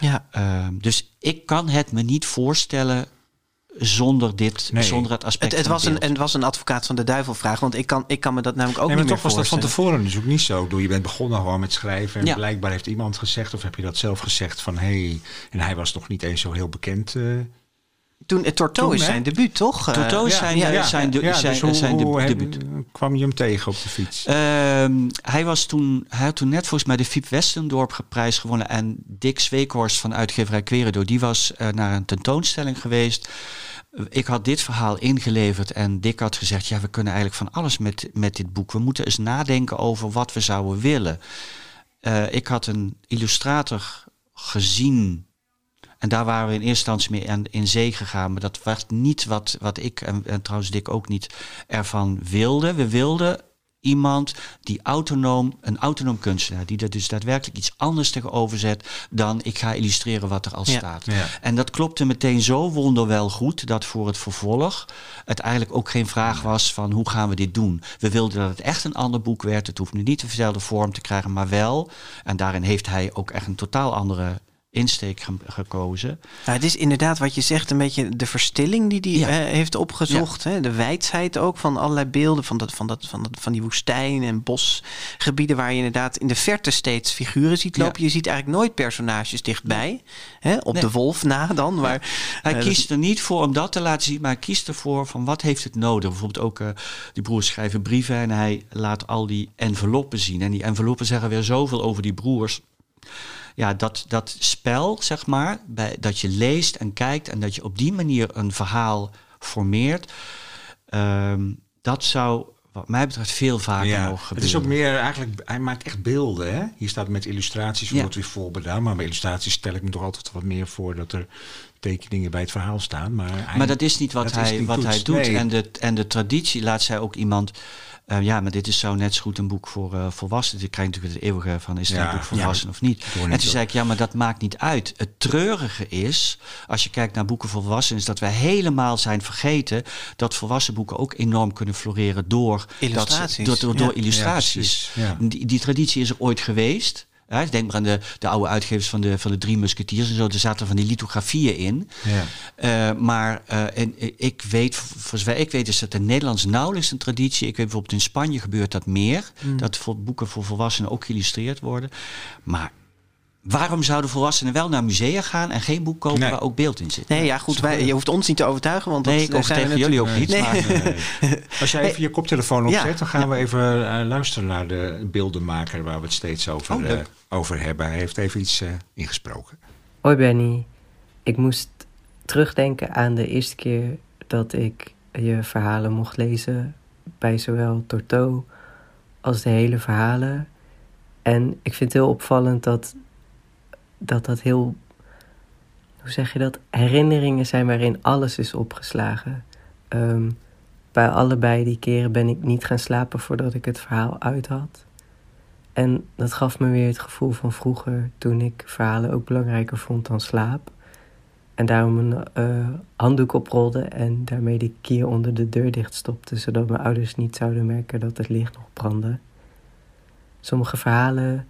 Ja. Ehm, dus ik kan het me niet voorstellen zonder dit, Nee. zonder het aspect. Het, het, van was een, het was een advocaat van de duivel vraag, want ik kan, ik kan me dat namelijk ook nee, maar niet toch meer was dat van tevoren dus ook niet zo. Bedoel, Je bent begonnen gewoon met schrijven en Ja. blijkbaar heeft iemand gezegd, of heb je dat zelf gezegd van hé, hey, en hij was nog niet eens zo heel bekend. eh, Toen, het Torto Toen, is zijn debuut, toch? Eh, Torto is zijn, ja, zijn, de- ja, zijn, dus hoe, zijn de- hoe heb- debuut. kwam je hem tegen op de fiets? Ehm, hij, was toen, hij had toen net volgens mij de Fiep Westendorp prijs gewonnen. En Dick Zweekhorst van uitgeverij Querendoor, die was eh, naar een tentoonstelling geweest. Ik had dit verhaal ingeleverd en Dick had gezegd... ja, we kunnen eigenlijk van alles met, met dit boek. We moeten eens nadenken over wat we zouden willen. Eh, ik had een illustrator gezien... En daar waren we in eerste instantie mee aan, in zee gegaan. Maar dat was niet wat, wat ik en, en trouwens Dick ook niet ervan wilde. We wilden iemand die autonoom, een autonoom kunstenaar, die er dus daadwerkelijk iets anders tegenover zet dan ik ga illustreren wat er al Ja. staat. Ja. En dat klopte meteen zo wonderwel goed dat voor het vervolg het eigenlijk ook geen vraag was van hoe gaan we dit doen. We wilden dat het echt een ander boek werd. Het hoeft nu niet dezelfde vorm te krijgen, maar wel. En daarin heeft hij ook echt een totaal andere insteek ge- gekozen. Ja, het is inderdaad wat je zegt, een beetje de verstilling die Ja. eh, heeft opgezocht. Hè? De wijdheid ook van allerlei beelden van, dat, van, dat, van, dat, van die woestijn en bosgebieden waar je inderdaad in de verte steeds figuren ziet Ja. lopen. Je ziet eigenlijk nooit personages dichtbij. Hè? Op Nee. de wolf na dan. Maar, Hij eh, kiest er niet voor om dat te laten zien, maar hij kiest ervoor van wat heeft het nodig. Bijvoorbeeld ook eh, die broers schrijven brieven en hij laat al die enveloppen zien. En die enveloppen zeggen weer zoveel over die broers. Ja, dat, dat spel, zeg maar, bij, dat je leest en kijkt en dat je op die manier een verhaal formeert, ehm, dat zou wat mij betreft veel vaker Ja, het gebeuren. is ook meer eigenlijk, hij maakt echt beelden. Hè? Hier staat met illustraties, Ja. wordt weer vol bedaan. Maar bij illustraties stel ik me toch altijd wat meer voor dat er tekeningen bij het verhaal staan. Maar, hij- Maar dat is niet wat, hij, niet wat toets. hij doet. Nee. En, de, en de traditie laat zij ook iemand. Eh, ja, maar dit is zo net zo goed een boek voor eh, volwassenen. Je krijgt natuurlijk het eeuwige van is het Ja, een boek voor ja, volwassenen of niet. En toen zei ik, ja, maar dat maakt niet uit. Het treurige is, als je kijkt naar boeken voor volwassenen, is dat wij helemaal zijn vergeten dat volwassen boeken ook enorm kunnen floreren door dat ze- Illustraties, door, door, door ja. illustraties. Die, die traditie is er ooit geweest. Hè, denk maar aan de, de oude uitgevers van de, van de Drie Musketiers en zo. Er zaten van die lithografieën in. Ja. Eh, maar eh, en, eh, ik weet, zover ik weet, is dat in Nederlands nauwelijks een traditie. Ik weet bijvoorbeeld in Spanje gebeurt dat meer. Dat voor boeken voor volwassenen ook geïllustreerd worden. Maar waarom zouden volwassenen wel naar musea gaan en geen boek kopen Nee. waar ook beeld in zit? Nee, ja, goed. Wij, je hoeft ons niet te overtuigen, want Nee, dat, ik zijn tegen jullie ook niet. Nee. Maar, Nee. Als jij even je koptelefoon Ja. opzet, dan gaan we even eh, luisteren naar de beeldenmaker waar we het steeds over, Oh, eh, over hebben. Hij heeft even iets eh, ingesproken. Hoi Benny, ik moest terugdenken aan de eerste keer dat ik je verhalen mocht lezen bij zowel Torto als de hele verhalen. En ik vind het heel opvallend dat dat, dat heel, hoe zeg je dat, herinneringen zijn waarin alles is opgeslagen. Ehm, bij allebei die keren ben ik niet gaan slapen voordat ik het verhaal uit had. En dat gaf me weer het gevoel van vroeger, toen ik verhalen ook belangrijker vond dan slaap. En daarom een eh, handdoek oprolde en daarmee de kier onder de deur dichtstopte, zodat mijn ouders niet zouden merken dat het licht nog brandde. Sommige verhalen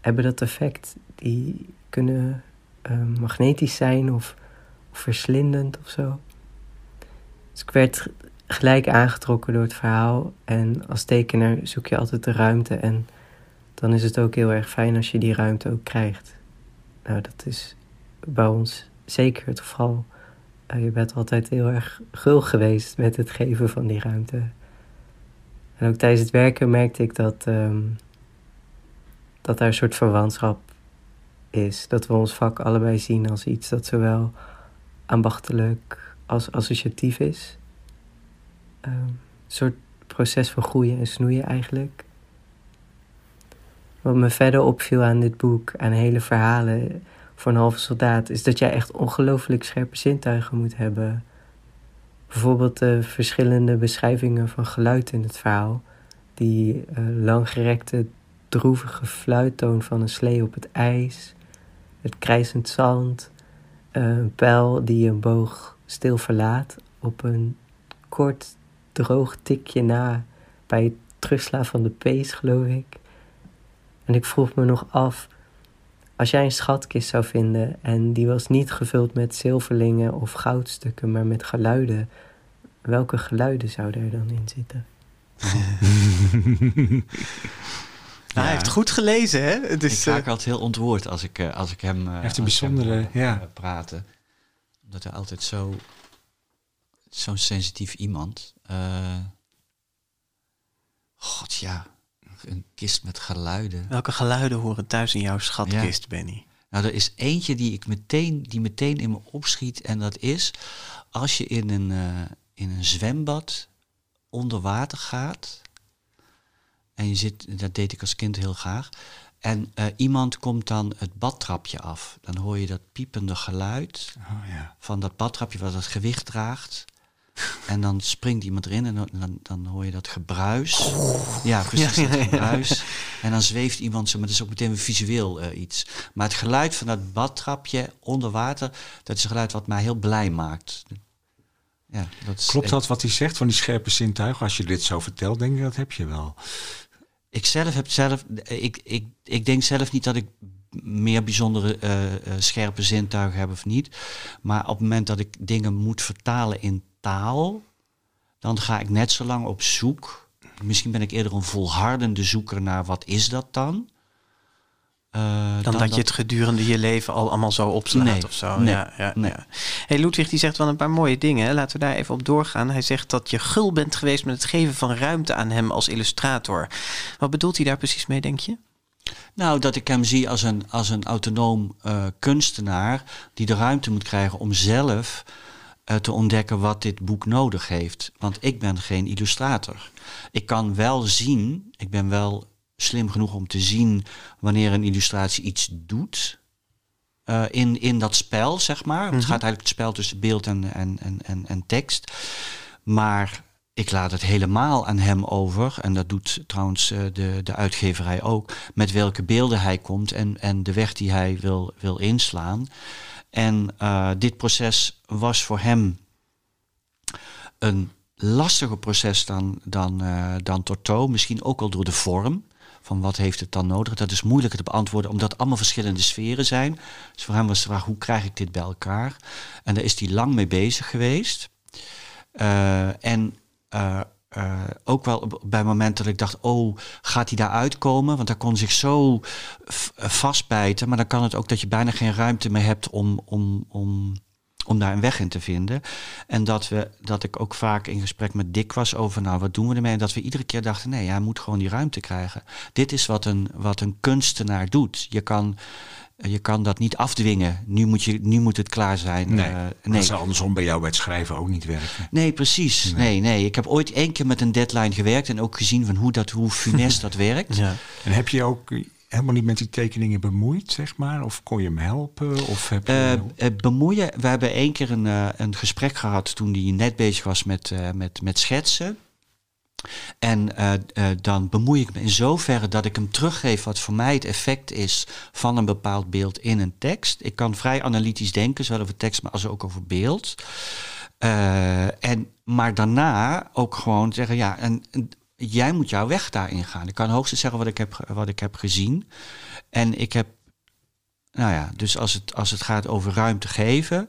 hebben dat effect. Die kunnen eh, magnetisch zijn of, of verslindend of zo. Dus ik werd gelijk aangetrokken door het verhaal. En als tekenaar zoek je altijd de ruimte. En dan is het ook heel erg fijn als je die ruimte ook krijgt. Nou, dat is bij ons zeker het geval. Eh, je bent altijd heel erg gul geweest met het geven van die ruimte. En ook tijdens het werken merkte ik dat, ehm, dat daar een soort verwantschap is. Dat we ons vak allebei zien als iets dat zowel ambachtelijk als associatief is. Ehm, een soort proces van groeien en snoeien eigenlijk. Wat me verder opviel aan dit boek, aan hele verhalen voor een halve soldaat, is dat jij echt ongelooflijk scherpe zintuigen moet hebben. Bijvoorbeeld de verschillende beschrijvingen van geluid in het verhaal. Die eh, langgerekte, droevige fluittoon van een slee op het ijs. Het krijzend zand. eh, een pijl die een boog stil verlaat. Op een kort, droog tikje na bij het terugslaan van de pees, geloof ik. En ik vroeg me nog af, als jij een schatkist zou vinden en die was niet gevuld met zilverlingen of goudstukken, maar met geluiden, welke geluiden zouden er dan in zitten? Hij heeft goed gelezen, hè? Het ik is, raak eh, altijd heel ontroerd als ik, eh, als ik hem, eh, heeft een hem bijzondere- hoor, ja. praten. Omdat hij altijd zo... Zo'n sensitief iemand. eh, God, ja. Een kist met geluiden. welke geluiden horen thuis in jouw schatkist, Benny? Nou, er is eentje die ik meteen, die meteen in me opschiet. En dat is als je in een, eh, in een zwembad onder water gaat. En je zit, dat deed ik als kind heel graag. En eh, iemand komt dan het badtrapje af. Dan hoor je dat piepende geluid Oh, ja. van dat badtrapje wat het gewicht draagt. En dan springt iemand erin en dan, dan, hoor je dat gebruis. Ja, precies, Ja, dat ja. gebruis. En dan zweeft iemand zo, maar dat is ook meteen visueel eh, iets. Maar het geluid van dat badtrapje onder water, dat is een geluid wat mij heel blij maakt. Ja, dat Klopt dat wat hij zegt van die scherpe zintuigen? Als je dit zo vertelt, denk ik dat heb je wel. Ik zelf heb zelf, ik, ik, ik denk zelf niet dat ik meer bijzondere eh, eh, scherpe zintuigen heb of niet. Maar op het moment dat ik dingen moet vertalen in taal, dan ga ik net zo lang op zoek. Misschien ben ik eerder een volhardende zoeker naar wat is dat dan? Eh, Dan, dat, je het gedurende je leven al allemaal zo opslaat Nee, of zo. nee, ja, ja, nee. ja. Hey, Ludwig die zegt wel een paar mooie dingen. hè. Laten we daar even op doorgaan. Hij zegt dat je gul bent geweest met het geven van ruimte aan hem als illustrator. Wat bedoelt hij daar precies mee, denk je? Nou, dat ik hem zie als een, als een autonoom eh, kunstenaar die de ruimte moet krijgen om zelf eh, te ontdekken wat dit boek nodig heeft. Want ik ben geen illustrator. Ik kan wel zien, ik ben wel slim genoeg om te zien wanneer een illustratie iets doet. eh, in, in dat spel, zeg maar. Het gaat eigenlijk het spel tussen beeld en, en, en, en, en tekst. Maar ik laat het helemaal aan hem over. En dat doet trouwens eh, de, de uitgeverij ook. Met welke beelden hij komt en, en de weg die hij wil, wil inslaan. En eh, dit proces was voor hem een lastiger proces dan, dan, eh, dan Torto. Misschien ook al door de vorm. Van wat heeft het dan nodig? Dat is moeilijker te beantwoorden, omdat het allemaal verschillende sferen zijn. Dus voor hem was de vraag, hoe krijg ik dit bij elkaar? En daar is hij lang mee bezig geweest. Eh, en eh, eh, ook wel bij momenten dat ik dacht, oh, gaat hij daar uitkomen? Want hij kon zich zo vastbijten. Maar dan kan het ook dat je bijna geen ruimte meer hebt om, om, om, om daar een weg in te vinden. En dat, we, dat ik ook vaak in gesprek met Dick was over, nou, wat doen we ermee? En dat we iedere keer dachten, nee, hij moet gewoon die ruimte krijgen. Dit is wat een, wat een kunstenaar doet. Je kan, je kan dat niet afdwingen. Nu moet, je, nu moet het klaar zijn. Nee, Eh, dat zou andersom bij jou bij het schrijven ook niet werken. Nee, precies. Nee. nee, Ik heb ooit één keer met een deadline gewerkt en ook gezien van hoe, dat, hoe funest dat werkt. Ja. En heb je ook helemaal niet met die tekeningen bemoeid, zeg maar? Of kon je hem helpen? Of heb je... Eh, eh, bemoeien. We hebben één keer een, eh, een gesprek gehad toen hij net bezig was met, met, met schetsen. En dan bemoei ik me in zoverre dat ik hem teruggeef wat voor mij het effect is van een bepaald beeld in een tekst. Ik kan vrij analytisch denken, zowel over tekst maar als ook over beeld. En, maar daarna ook gewoon zeggen, ja, en jij moet jouw weg daarin gaan. Ik kan hoogstens zeggen wat ik heb, wat ik heb gezien. En ik heb nou ja, dus als het, als het gaat over ruimte geven,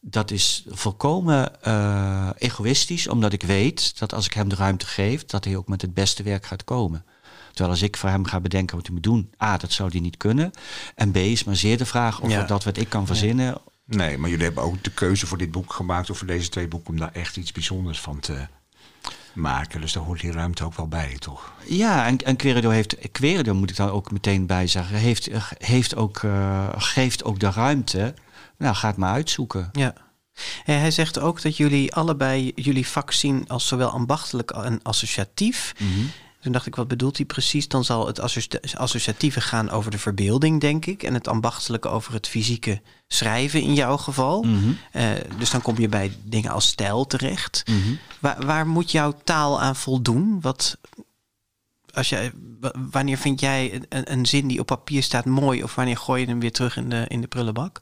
dat is volkomen eh, egoïstisch, omdat ik weet dat als ik hem de ruimte geef, dat hij ook met het beste werk gaat komen. Terwijl als ik voor hem ga bedenken wat hij moet doen, A, dat zou hij niet kunnen. En B, is maar zeer de vraag of Ja. dat wat ik kan verzinnen. Nee, maar jullie hebben ook de keuze voor dit boek gemaakt... of voor deze twee boeken, om daar echt iets bijzonders van te maken. Dus daar hoort die ruimte ook wel bij, toch? Ja, en, en Querido heeft, Querido moet ik dan ook meteen bij zeggen, heeft, heeft ook, eh, geeft ook de ruimte. Nou, ga het maar uitzoeken. Ja. En hij zegt ook dat jullie allebei jullie vak zien als zowel ambachtelijk en associatief. Toen dacht ik, wat bedoelt hij precies? Dan zal het associa- associatieve gaan over de verbeelding, denk ik. En het ambachtelijke over het fysieke schrijven in jouw geval. Mhm. Eh, dus dan kom je bij dingen als stijl terecht. Mhm. Waar, waar moet jouw taal aan voldoen? Wat, als jij, wa- wanneer vind jij een, een zin die op papier staat mooi... of wanneer gooi je hem weer terug in de, in de prullenbak?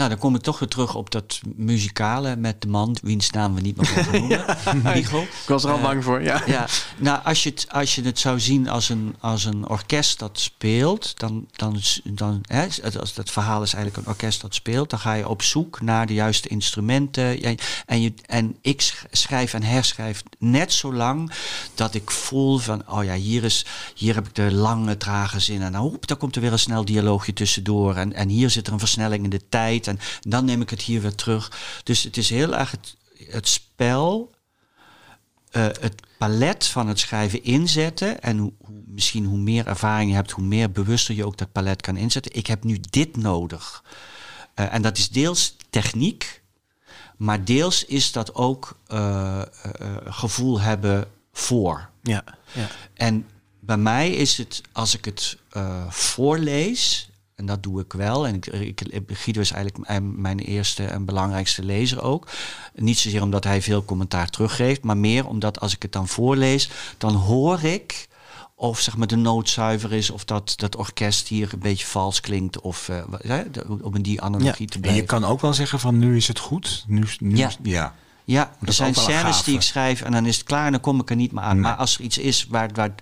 Nou, dan kom ik toch weer terug op dat muzikale met de man, wiens naam we niet meer mogen noemen. Michel. Ik was er al Eh, bang voor, ja. Ja, nou, als je het, als je het zou zien als een, als een orkest dat speelt, dan, dan, is- dan hè, het- als het verhaal is eigenlijk een orkest dat speelt, dan ga je op zoek naar de juiste instrumenten. En, en, je, en ik sch- schrijf en herschrijf net zo lang dat ik voel van, oh ja, hier, is, hier heb ik de lange, trage zinnen. En dan, hoep, dan komt er weer een snel dialoogje tussendoor. En, en hier zit er een versnelling in de tijd. En dan neem ik het hier weer terug. Dus het is heel erg het, het spel eh, het palet van het schrijven inzetten. En hoe, misschien hoe meer ervaring je hebt, hoe meer bewuster je ook dat palet kan inzetten. Ik heb nu dit nodig. Eh, en dat is deels techniek, maar deels is dat ook eh, gevoel hebben voor. Ja, ja. En bij mij is het, als ik het voorlees, en dat doe ik wel, en ik, ik, Guido is eigenlijk mijn- eerste en belangrijkste lezer ook. Niet zozeer omdat hij veel commentaar teruggeeft, maar meer omdat als ik het dan voorlees, dan hoor ik of zeg maar de noot zuiver is, of dat dat orkest hier een beetje vals klinkt, of de- om in die analogie te En blijven. je kan ook wel zeggen van nu is het goed. Nu, nu Ja. ja. Ja, er zijn scènes die ik schrijf en dan is het klaar en dan kom ik er niet meer aan. Nee. Maar als er iets is waar, waar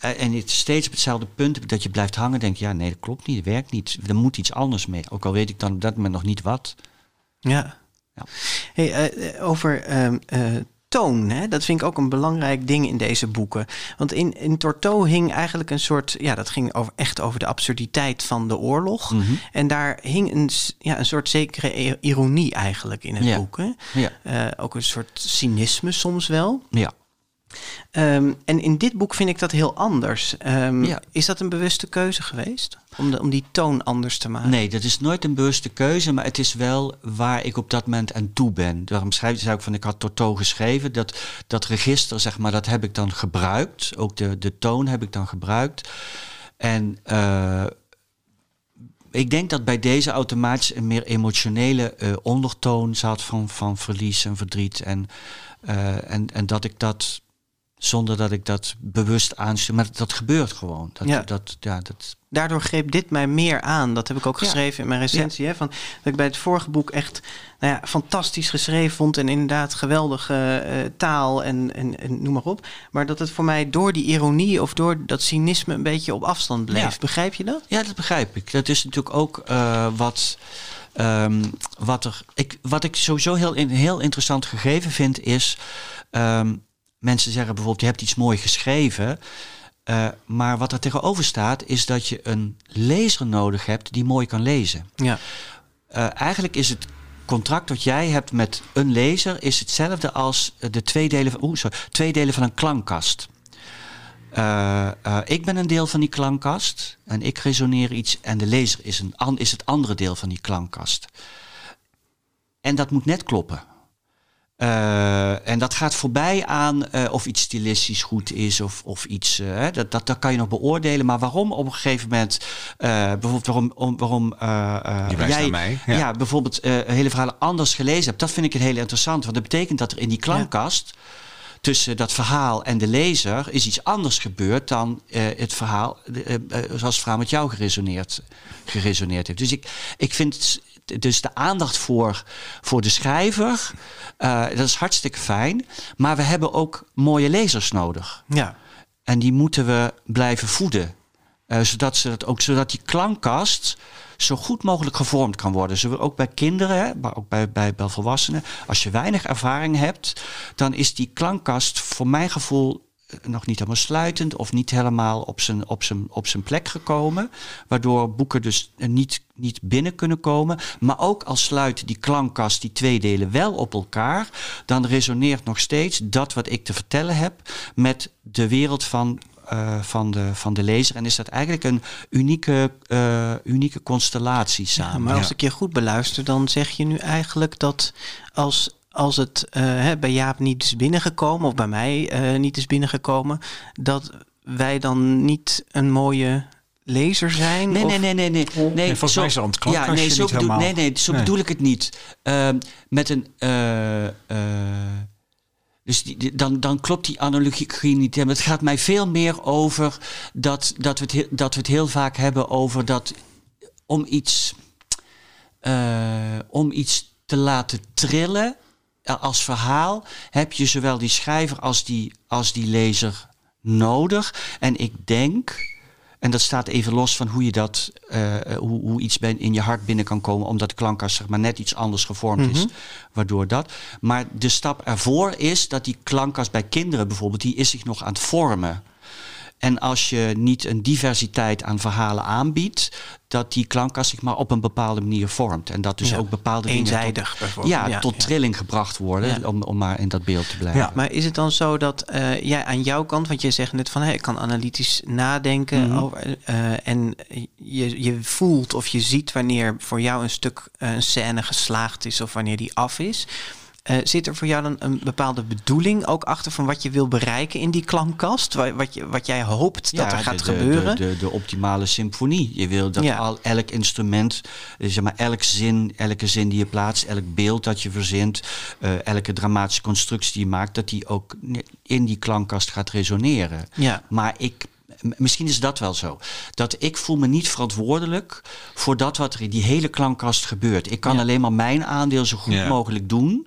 en het steeds op hetzelfde punt dat je blijft hangen, denk je, ja, nee, dat klopt niet, dat werkt niet. Er moet iets anders mee. Ook al weet ik dan op dat moment nog niet wat. Ja. Ja. Hey, eh, eh, over ehm, eh, toon, hè? dat vind ik ook een belangrijk ding in deze boeken. Want in, in Torto hing eigenlijk een soort, ja, dat ging over, echt over de absurditeit van de oorlog. Mhm. En daar hing een, ja, een soort zekere ironie eigenlijk in het Ja. boek. Hè? Ja, Eh, ook een soort cynisme soms wel. ja. Ehm, en in dit boek vind ik dat heel anders. Ehm, Ja. Is dat een bewuste keuze geweest? Om, de, om die toon anders te maken? Nee, dat is nooit een bewuste keuze, maar het is wel waar ik op dat moment aan toe ben. Daarom schrijf ik ook van, ik had Toto geschreven. Dat, dat register, zeg maar, dat heb ik dan gebruikt. Ook de, de toon heb ik dan gebruikt. En eh, ik denk dat bij deze automatisch een meer emotionele eh, ondertoon zat van, van verlies en verdriet. En, eh, en, en dat ik dat, zonder dat ik dat bewust aanstuur, maar dat gebeurt gewoon. Dat, Ja. dat, ja, dat, daardoor greep dit mij meer aan. Dat heb ik ook Ja. geschreven in mijn recensie. Hè, van, dat ik bij het vorige boek echt nou ja, fantastisch geschreven vond. En inderdaad geweldige eh, taal en, en, en noem maar op. Maar dat het voor mij door die ironie of door dat cynisme een beetje op afstand bleef. Ja. Begrijp je dat? Ja, dat begrijp ik. Dat is natuurlijk ook eh, wat. Ehm, wat, er, ik, wat ik sowieso heel, heel interessant gegeven vind is... ehm, mensen zeggen bijvoorbeeld, je hebt iets mooi geschreven... eh, maar wat er tegenover staat, is dat je een lezer nodig hebt die mooi kan lezen. Ja. Eh, eigenlijk is het contract dat jij hebt met een lezer is hetzelfde als de twee delen van, oeh, sorry, twee delen van een klankkast. Eh, ik ben een deel van die klankkast en ik resoneer iets en de lezer is, een, is het andere deel van die klankkast. En dat moet net kloppen. Eh, en dat gaat voorbij aan eh, of iets stilistisch goed is of, of iets. eh, hè, dat, dat, dat kan je nog beoordelen. Maar waarom op een gegeven moment. eh, bijvoorbeeld waarom, om, waarom eh, eh, Je wijst jij naar mij, Ja. ja. bijvoorbeeld eh, hele verhalen anders gelezen hebt. Dat vind ik een heel interessant. Want dat betekent dat er in die klankkast. Tussen dat verhaal en de lezer is iets anders gebeurd dan eh, het verhaal, zoals het verhaal met jou geresoneerd, geresoneerd heeft. Dus ik, ik vind dus de aandacht voor, voor de schrijver, eh, dat is hartstikke fijn. Maar we hebben ook mooie lezers nodig. Ja. En die moeten we blijven voeden. Eh, zodat, ze dat ook, zodat die klankkast zo goed mogelijk gevormd kan worden. Zowel ook bij kinderen, maar ook bij, bij, bij volwassenen. Als je weinig ervaring hebt, dan is die klankkast voor mijn gevoel nog niet helemaal sluitend of niet helemaal op zijn, op zijn, op zijn plek gekomen. Waardoor boeken dus eh, niet, niet binnen kunnen komen. Maar ook als sluit die klankkast, die twee delen wel op elkaar, dan resoneert nog steeds dat wat ik te vertellen heb met de wereld van eh, van, de, van de lezer. En is dat eigenlijk een unieke, eh, unieke constellatie Ja, samen. maar als ik je goed beluister, dan zeg je nu eigenlijk dat als, als het eh, hè, bij Jaap niet is binnengekomen, of bij mij eh, niet is binnengekomen, dat wij dan niet een mooie lezer zijn? Nee, of- nee, nee, nee, nee. nee volgens mij is het ja, nee, zo niet bedoel, helemaal. nee, nee, zo Nee. bedoel ik het niet. Ehm, met een. eh, eh, dus die, die- dan, dan klopt die analogie niet. helemaal. Het gaat mij veel meer over dat, dat, we het, heel- dat we het heel vaak hebben over dat om iets, eh, om iets te laten trillen als verhaal, heb je zowel die schrijver als die, als die lezer nodig. En ik denk, en dat staat even los van hoe je dat, eh, hoe, hoe iets bij, in je hart binnen kan komen, omdat de klankkast zeg maar net iets anders gevormd is, waardoor dat. Maar de stap ervoor is dat die klankkast bij kinderen bijvoorbeeld, die is zich nog aan het vormen. En als je niet een diversiteit aan verhalen aanbiedt, dat die klankkast zich maar op een bepaalde manier vormt. En dat dus Ja, ook bepaalde dingen eenzijdig tot, bijvoorbeeld. ja, Ja, tot ja. trilling gebracht worden, om, om maar in dat beeld te blijven. Ja. Maar is het dan zo dat eh, jij aan jouw kant, want je zegt net van ik kan analytisch nadenken Mhm. over, eh, en je, je voelt of je ziet wanneer voor jou een stuk eh, een scène geslaagd is of wanneer die af is. Eh, zit er voor jou dan een bepaalde bedoeling ook achter van wat je wil bereiken in die klankkast? Wa- Wat, je, wat jij hoopt dat er gaat de, gebeuren? De, de, de optimale symfonie. Je wil dat Ja. al, elk instrument, eh, zeg maar, elk zin, elke zin die je plaatst, elk beeld dat je verzint, eh, elke dramatische constructie die je maakt, dat die ook in die klankkast gaat resoneren. ja. Maar ik, misschien is dat wel zo. Dat ik voel me niet verantwoordelijk voor dat wat er in die hele klankkast gebeurt. Ik kan Ja. alleen maar mijn aandeel zo goed Ja. mogelijk doen.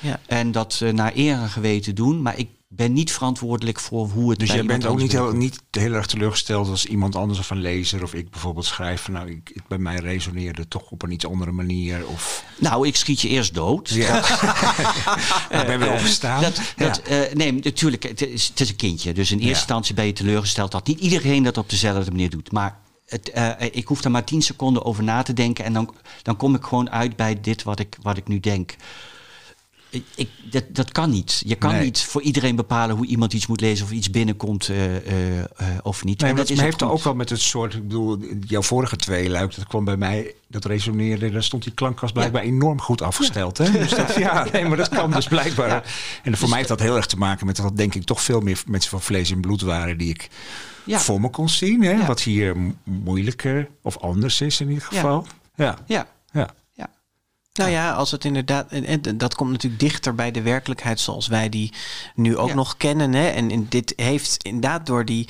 Ja. En dat eh, naar eer en geweten doen. Maar ik ben niet verantwoordelijk voor hoe het Dus jij iemand bent ook niet heel, niet heel erg teleurgesteld als iemand anders of een lezer of ik bijvoorbeeld schrijf van nou, ik, ik- bij mij resoneerde toch op een iets andere manier of Nou, ik schiet je eerst dood. ja. ik ben weer opgestaan. Dat, dat, eh, nee, natuurlijk, het is, het is een kindje. Dus in eerste Ja. instantie ben je teleurgesteld dat niet iedereen dat op dezelfde manier doet. Maar het, eh, ik hoef er maar tien seconden over na te denken. En dan, dan kom ik gewoon uit bij dit wat ik, wat ik nu denk. Ik, dat, dat kan niet. Je kan Nee. niet voor iedereen bepalen hoe iemand iets moet lezen of iets binnenkomt eh, eh, eh, of niet. Nee, maar dat is heeft ook wel met het soort, ik bedoel, jouw vorige twee luik, dat kwam bij mij, dat resoneerde, daar stond die klankkast blijkbaar enorm goed afgesteld. Hè? Dus dat, ja, nee, maar dat kan dus blijkbaar. En voor mij heeft dat heel erg te maken met dat, denk ik, toch veel meer mensen van vlees en bloed waren die ik Ja. voor me kon zien. Hè? Ja. Wat hier mo- moeilijker of anders is in ieder geval. Ja, Ja, ja. Nou ja, als het inderdaad, en, dat komt natuurlijk dichter bij de werkelijkheid zoals wij die nu ook Ja. nog kennen. Hè? En, en dit heeft inderdaad door die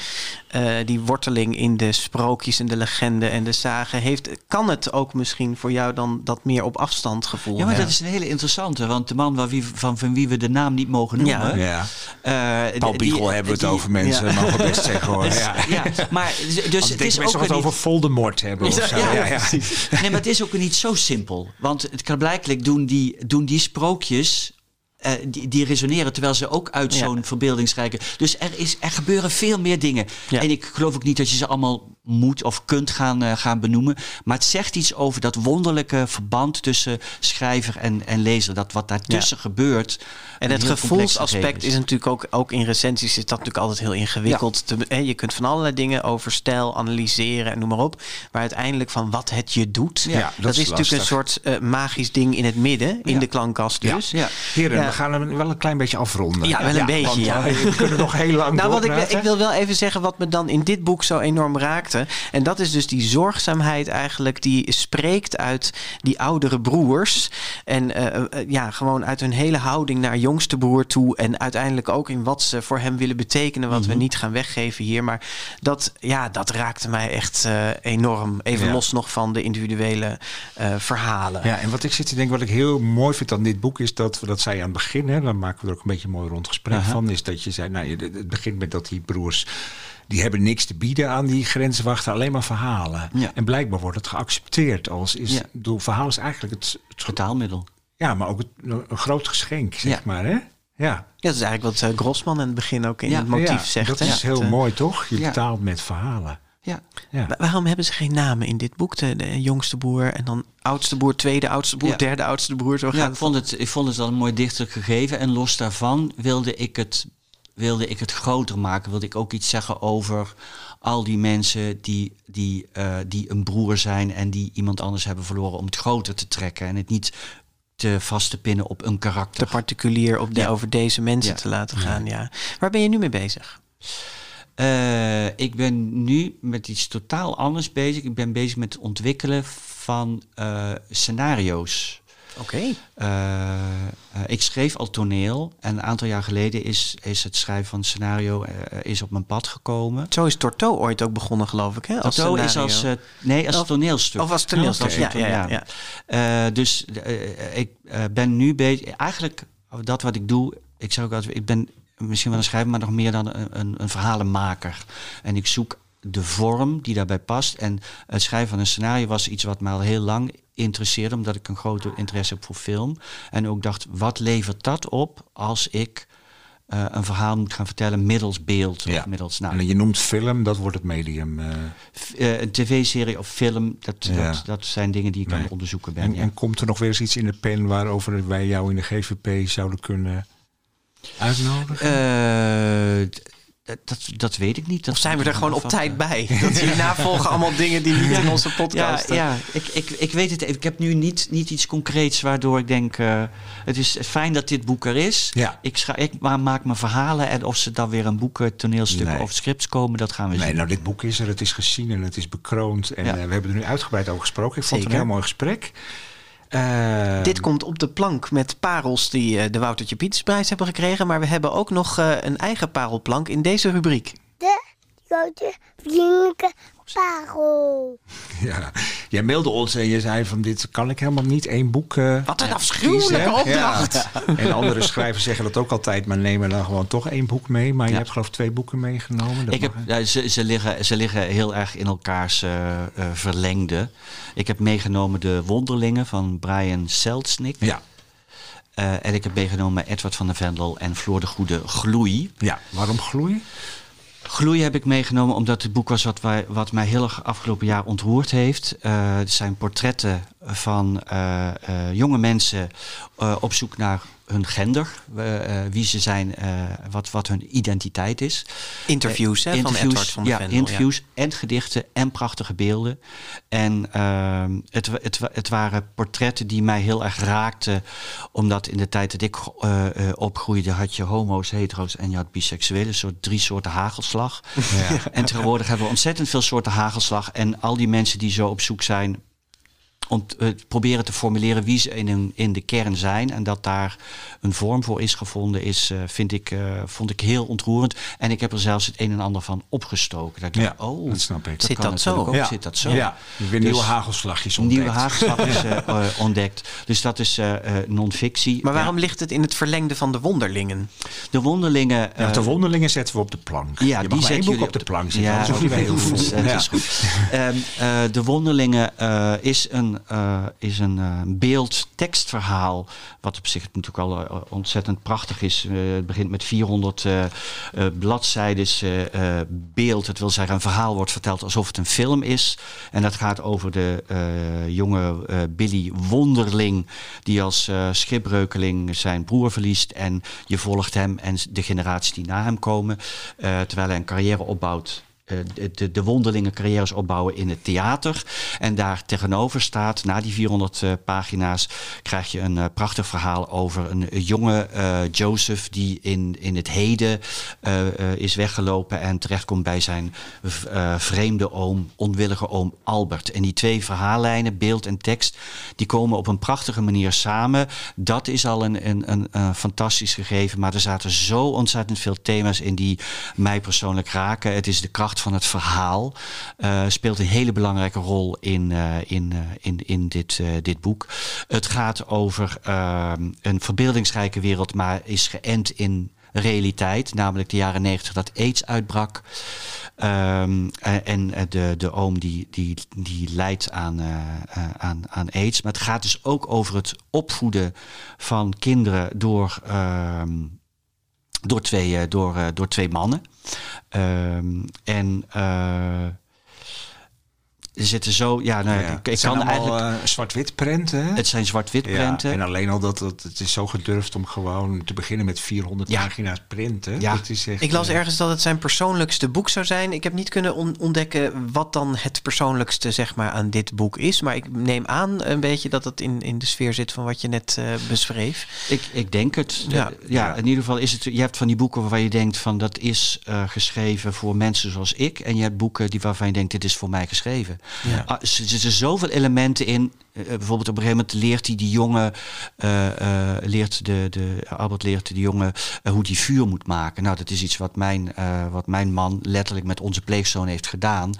eh, die worteling in de sprookjes en de legende en de zagen heeft, kan het ook misschien voor jou dan dat meer op afstand gevoel? Ja, maar hebben? dat is een hele interessante. Want de man waar wie, van, van wie we de naam niet mogen noemen. Ja. eh, Paul die- Biegel hebben we het die- over mensen. ja. Mogen we best zeggen hoor. Ja. Ja, maar dus Als het ik is denk ook niet... over Voldemort hebben of zo. Ja, Ja, ja. Nee, maar het is ook niet zo simpel. Want het kan blijkbaar doen die, doen die sprookjes. Eh, die, die resoneren terwijl ze ook uit Ja. zo'n verbeeldingsrijke. Dus er, is, er gebeuren veel meer dingen. Ja. En ik geloof ook niet dat je ze allemaal moet of kunt gaan, eh, gaan benoemen. Maar het zegt iets over dat wonderlijke verband tussen schrijver en, en lezer. Dat wat daartussen gebeurt. En het gevoelsaspect is natuurlijk ook, ook in recensies is dat natuurlijk altijd heel ingewikkeld. Te, hè, je kunt van allerlei dingen over stijl analyseren en noem maar op. Maar uiteindelijk van wat het je doet, Ja, dat, dat is, is natuurlijk een soort eh, magisch ding in het midden, in Ja. de klankkast Ja. dus. Ja. Heren, Ja. we gaan hem wel een klein beetje afronden. Ja, wel een beetje, want, ja. We kunnen nog heel lang Nou, wat ik, ik wil wel even zeggen wat me dan in dit boek zo enorm raakte. En dat is dus die zorgzaamheid eigenlijk die spreekt uit die oudere broers. En eh, eh, ja, gewoon uit hun hele houding naar jongste broer toe. En uiteindelijk ook in wat ze voor hem willen betekenen. Wat we Mhm. niet gaan weggeven hier. Maar dat, ja, dat raakte mij echt eh, enorm. Even Ja. los nog van de individuele verhalen. Ja, en wat ik zit te denken, wat ik heel mooi vind aan dit boek, is dat we dat zei aan het begin, hè, dan maken we er ook een beetje een mooi rond gesprek van, is dat je zei, nou, je- het begint met dat die broers, die hebben niks te bieden aan die grenswachten, alleen maar verhalen. Ja. En blijkbaar wordt het geaccepteerd als is, Ja. verhaal is eigenlijk het, het Vertaalmiddel. ja, maar ook het, een groot geschenk, zeg Ja. maar, hè? Ja. Ja, dat is eigenlijk wat eh, Grossman in het begin ook in het motief ja, zegt. Dat hè? is heel eh, mooi, toch? Je betaalt met verhalen. Ja. Ja. Wa- Waarom hebben ze geen namen in dit boek? De, de jongste broer en dan oudste broer, tweede oudste broer, Ja. derde oudste broer. Zo Ja, gaat ik vond het, ik vond het al een mooi dichtelijk gegeven. En los daarvan wilde ik het, wilde ik het groter maken. Wilde ik ook iets zeggen over al die mensen die, die, eh, die een broer zijn en die iemand anders hebben verloren om het groter te trekken. En het niet te vast te pinnen op een karakter. Te particulier op de, Ja. over deze mensen Ja. te laten gaan. Ja. Waar ben je nu mee bezig? Eh, ik ben nu met iets totaal anders bezig. Ik ben bezig met het ontwikkelen van eh, scenario's. Oké. Eh, eh, ik schreef al toneel en een aantal jaar geleden is, is het schrijven van scenario eh, is op mijn pad gekomen. Zo is Torto ooit ook begonnen, geloof ik. Hè? Als Toto is als, nee, als Of- toneelstuk. Of als toneelstuk. Ja, ja, ja, ja. Dus ik ben nu bezig. Eigenlijk, dat wat ik doe, ik zeg ook altijd, ik ben misschien wel een schrijver, maar nog meer dan een, een, een verhalenmaker. En ik zoek de vorm die daarbij past. En het schrijven van een scenario was iets wat mij al heel lang interesseerde, omdat ik een grote interesse heb voor film. En ook dacht, wat levert dat op als ik eh, een verhaal moet gaan vertellen middels beeld Ja. of middels nou, En je noemt film, dat wordt het medium. eh. eh, een tv-serie of film. Dat, Ja. dat, dat zijn dingen die ik aan Nee. het onderzoeken ben. En, ja. en komt er nog weer eens iets in de pen waarover wij jou in de GVP zouden kunnen uitnodigen? Eh, dat, dat weet ik niet. Dat Of zijn we er gewoon op tijd bij? Dat hierna volgen allemaal dingen die niet in onze podcast. Ja, ja ik, ik, ik weet het even. Ik heb nu niet, niet iets concreets waardoor ik denk... eh, het is fijn dat dit boek er is. Ja. Ik, scha- ik ma- maak mijn verhalen en of ze dan weer een boek, toneelstukken Nee. of scripts komen, dat gaan we Nee, zien. nou dit boek is er, het is gezien en het is bekroond. En Ja. eh, we hebben er nu uitgebreid over gesproken. Ik vond het een heel mooi gesprek. Eh, Dit komt op de plank met parels die eh, de Woutertje Pietersprijs hebben gekregen. Maar we hebben ook nog eh, een eigen parelplank in deze rubriek. De grote vriendelijke parel. Ja. Jij mailde ons en je zei van dit kan ik helemaal niet één boek eh, Wat een kiezen, afschuwelijke opdracht. Ja. En andere schrijvers zeggen dat ook altijd, maar nemen dan gewoon toch één boek mee. Maar je hebt geloof ik twee boeken meegenomen. Dat Ik heb, ja, ze, ze, liggen, ze liggen heel erg in elkaars eh, eh, verlengde. Ik heb meegenomen De Wonderlingen van Brian Selznick. ja. Eh, en ik heb meegenomen Edward van der Vendel en Floor de Goede Gloei. ja, waarom gloei? Gloei heb ik meegenomen omdat het boek was wat, wij, wat mij heel erg afgelopen jaar ontroerd heeft. Eh, het zijn portretten van eh, eh, jonge mensen eh, op zoek naar hun gender, eh, eh, wie ze zijn, eh, wat, wat hun identiteit is. Interviews, hè, van Interviews, Edward van der ja, Vendel, interviews en gedichten en prachtige beelden. En ehm, het, het, het waren portretten die mij heel erg raakten. Omdat in de tijd dat ik eh, eh, opgroeide had je homo's, hetero's en je had biseksuelen. Soort drie soorten hagelslag. En tegenwoordig hebben we ontzettend veel soorten hagelslag. En al die mensen die zo op zoek zijn ont- eh, proberen te formuleren wie ze in, in de kern zijn. En dat daar een vorm voor is gevonden, is, eh, vind ik, eh, vond ik heel ontroerend. En ik heb er zelfs het een en ander van opgestoken. Dat ik dacht, Ja, oh, dat snap ik. Zit dat zo? Ja. Zit dat zo? Ja, weer nieuwe hagelslagjes ontdekt. Nieuwe haagslagjes eh, eh, ontdekt. Dus dat is eh, eh, non-fictie. Maar waarom ligt het in het verlengde van de wonderlingen? De wonderlingen... Ja, eh, de wonderlingen zetten we op de plank. Ja, je mag die maar één zetten boek jullie op de plank zetten. Ja, heel goed, Ja. is goed. Ehm, eh, de Wonderlingen eh, is een, eh, is een eh, beeld-tekstverhaal. Wat op zich natuurlijk al eh, ontzettend prachtig is. Het begint met 400 eh eh, bladzijdes beeld. Het wil zeggen, een verhaal wordt verteld alsof het een film is. En dat gaat over de jonge Billy Wonderling. Die als schipbreukeling zijn broer verliest. En je volgt hem en de generaties die na hem komen. terwijl hij een carrière opbouwt de, de, de wonderlinge carrières opbouwen in het theater. En daar tegenover staat, na die 400 eh, pagina's, krijg je een eh, prachtig verhaal over een jonge eh, Joseph die in, in het heden eh, eh, is weggelopen en terechtkomt bij zijn eh, vreemde oom, onwillige oom Albert. En die twee verhaallijnen, beeld en tekst, die komen op een prachtige manier samen. Dat is al een, een, een fantastisch gegeven, maar er zaten zo ontzettend veel thema's in die mij persoonlijk raken. Het is de kracht van het verhaal. eh, speelt een hele belangrijke rol in, eh, in, eh, in, in dit, dit boek. Het gaat over een verbeeldingsrijke wereld, maar is geënt in realiteit, namelijk de jaren negentig dat AIDS uitbrak. Ehm, en de, de oom die, die, die lijdt aan, aan, aan AIDS. Maar het gaat dus ook over het opvoeden van kinderen door, ehm, door, twee, door, door twee mannen. Ehm, en eh, er zitten zo, ja, nou, Ja. ik, ik Het zijn kan allemaal, eigenlijk. eh, zwart-wit prenten. hè? het zijn zwart-wit Ja, prenten. en alleen al dat, dat het is zo gedurfd om gewoon te beginnen met 400 Ja. pagina's printen. Ja. Dat is echt, Ik las eh, ergens dat het zijn persoonlijkste boek zou zijn. Ik heb niet kunnen on- ontdekken wat dan het persoonlijkste zeg maar, aan dit boek is. Maar ik neem aan een beetje dat het in, in de sfeer zit van wat je net eh, beschreef. Ik, ik denk het. Ja. Ja, ja, Ja. in ieder geval is het. Je hebt van die boeken waarvan je denkt van dat is eh, geschreven voor mensen zoals ik. En je hebt boeken die waarvan je denkt dit is voor mij geschreven. Ja. Ah, er zitten zoveel elementen in. Eh, bijvoorbeeld op een gegeven moment leert hij die jongen, eh, eh, leert de, de, Albert leert de jongen eh, hoe die vuur moet maken. Nou, dat is iets wat mijn, eh, wat mijn man letterlijk met onze pleegzoon heeft gedaan.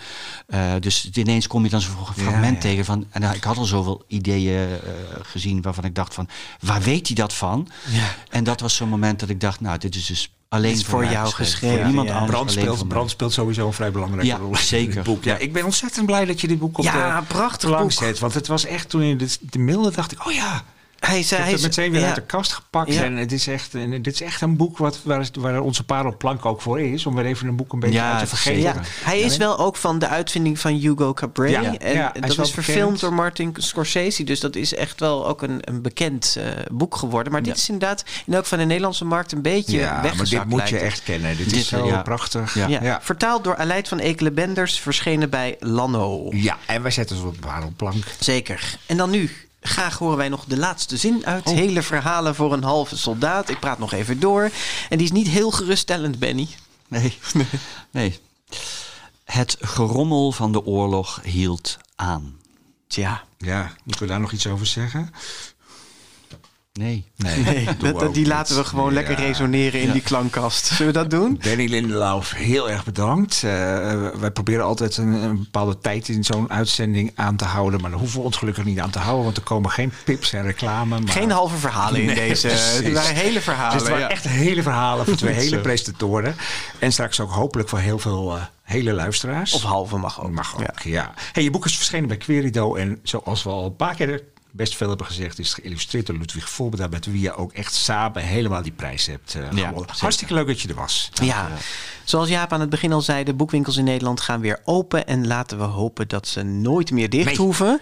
Eh, dus ineens kom je dan zo'n fragment ja. tegen van. En nou, ik had al zoveel ideeën eh, gezien waarvan ik dacht van, waar weet hij dat van? Ja. En dat was zo'n moment dat ik dacht, nou, dit is dus alleen is voor, jou geschreven, Voor niemand ja. anders. Brand speelt. Brand speelt sowieso een vrij belangrijke Ja, rol in zeker. dit boek. Ja, ik ben ontzettend blij dat je dit boek op Ja, de prachtig boek. zet. Want het was echt, toen je de, de mailde, dacht ik, oh ja, Hij ik zei, heb hij het meteen weer ja. uit de kast gepakt. Ja. En het is echt, en dit is echt een boek wat, waar, waar onze parelplank ook voor is. Om weer even een boek een beetje Ja, uit te vergeten. Hij is wel ook van de uitvinding van Hugo Cabret. En is dat is verfilmd door Martin Scorsese. Dus dat is echt wel ook een, een bekend eh, boek geworden. Maar dit is inderdaad in elk van de Nederlandse markt een beetje Ja, maar dit moet je lijkt echt kennen. Dit, Dit, is zo prachtig. Vertaald door Aleid van Ekelen-Benders, verschenen bij Lanno. Ja, en wij zetten ze op de parelplank. Zeker. En dan nu. Graag horen wij nog de laatste zin uit. Oh. Hele verhalen voor een halve soldaat. Ik praat nog even door. En die is niet heel geruststellend, Benny. Nee. nee. Het gerommel van de oorlog hield aan. Tja. Ja, moeten we daar nog iets over zeggen? Nee. Nee, dat, die niet. laten we gewoon lekker resoneren in Ja. die klankkast. Zullen we dat doen? Danny Lindelauf, heel erg bedankt. Eh, wij proberen altijd een, een bepaalde tijd in zo'n uitzending aan te houden. Maar daar hoeven we ons gelukkig niet aan te houden. Want er komen geen pips en reclame. Maar... Geen halve verhalen in Nee, deze. precies. Het waren hele verhalen. Dus het waren ja. echt hele verhalen voor twee hele presentatoren. En straks ook hopelijk voor heel veel eh, hele luisteraars. Of halve mag ook. Mag ook, Ja. ja. Hey, je boek is verschenen bij Querido. En zoals we al een paar keer best veel hebben gezegd... is geïllustreerd door Ludwig Voorbeda... met wie je ook echt samen helemaal die prijs hebt gewonnen. zeker. Hartstikke leuk dat je er was. Ja, zoals Jaap aan het begin al zei, de boekwinkels in Nederland gaan weer open. En laten we hopen dat ze nooit meer dicht Nee. hoeven.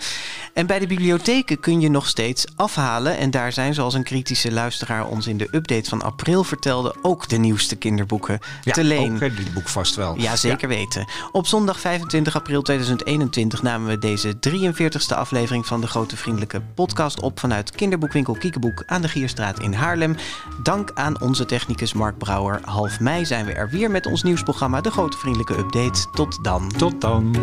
En bij de bibliotheken kun je nog steeds afhalen. En daar zijn, zoals een kritische luisteraar ons in de update van april vertelde, ook de nieuwste kinderboeken Ja, te leen. ook dit boek vast wel. Ja, zeker weten. Op zondag 25 april 2021 namen we deze 43ste aflevering van de Grote Vriendelijke Podcast op vanuit kinderboekwinkel Kiekeboek aan de Gierstraat in Haarlem. Dank aan onze technicus Mark Brouwer. Half mei zijn we er weer met ons nieuwsprogramma De Grote Vriendelijke Update. Tot dan. Tot dan.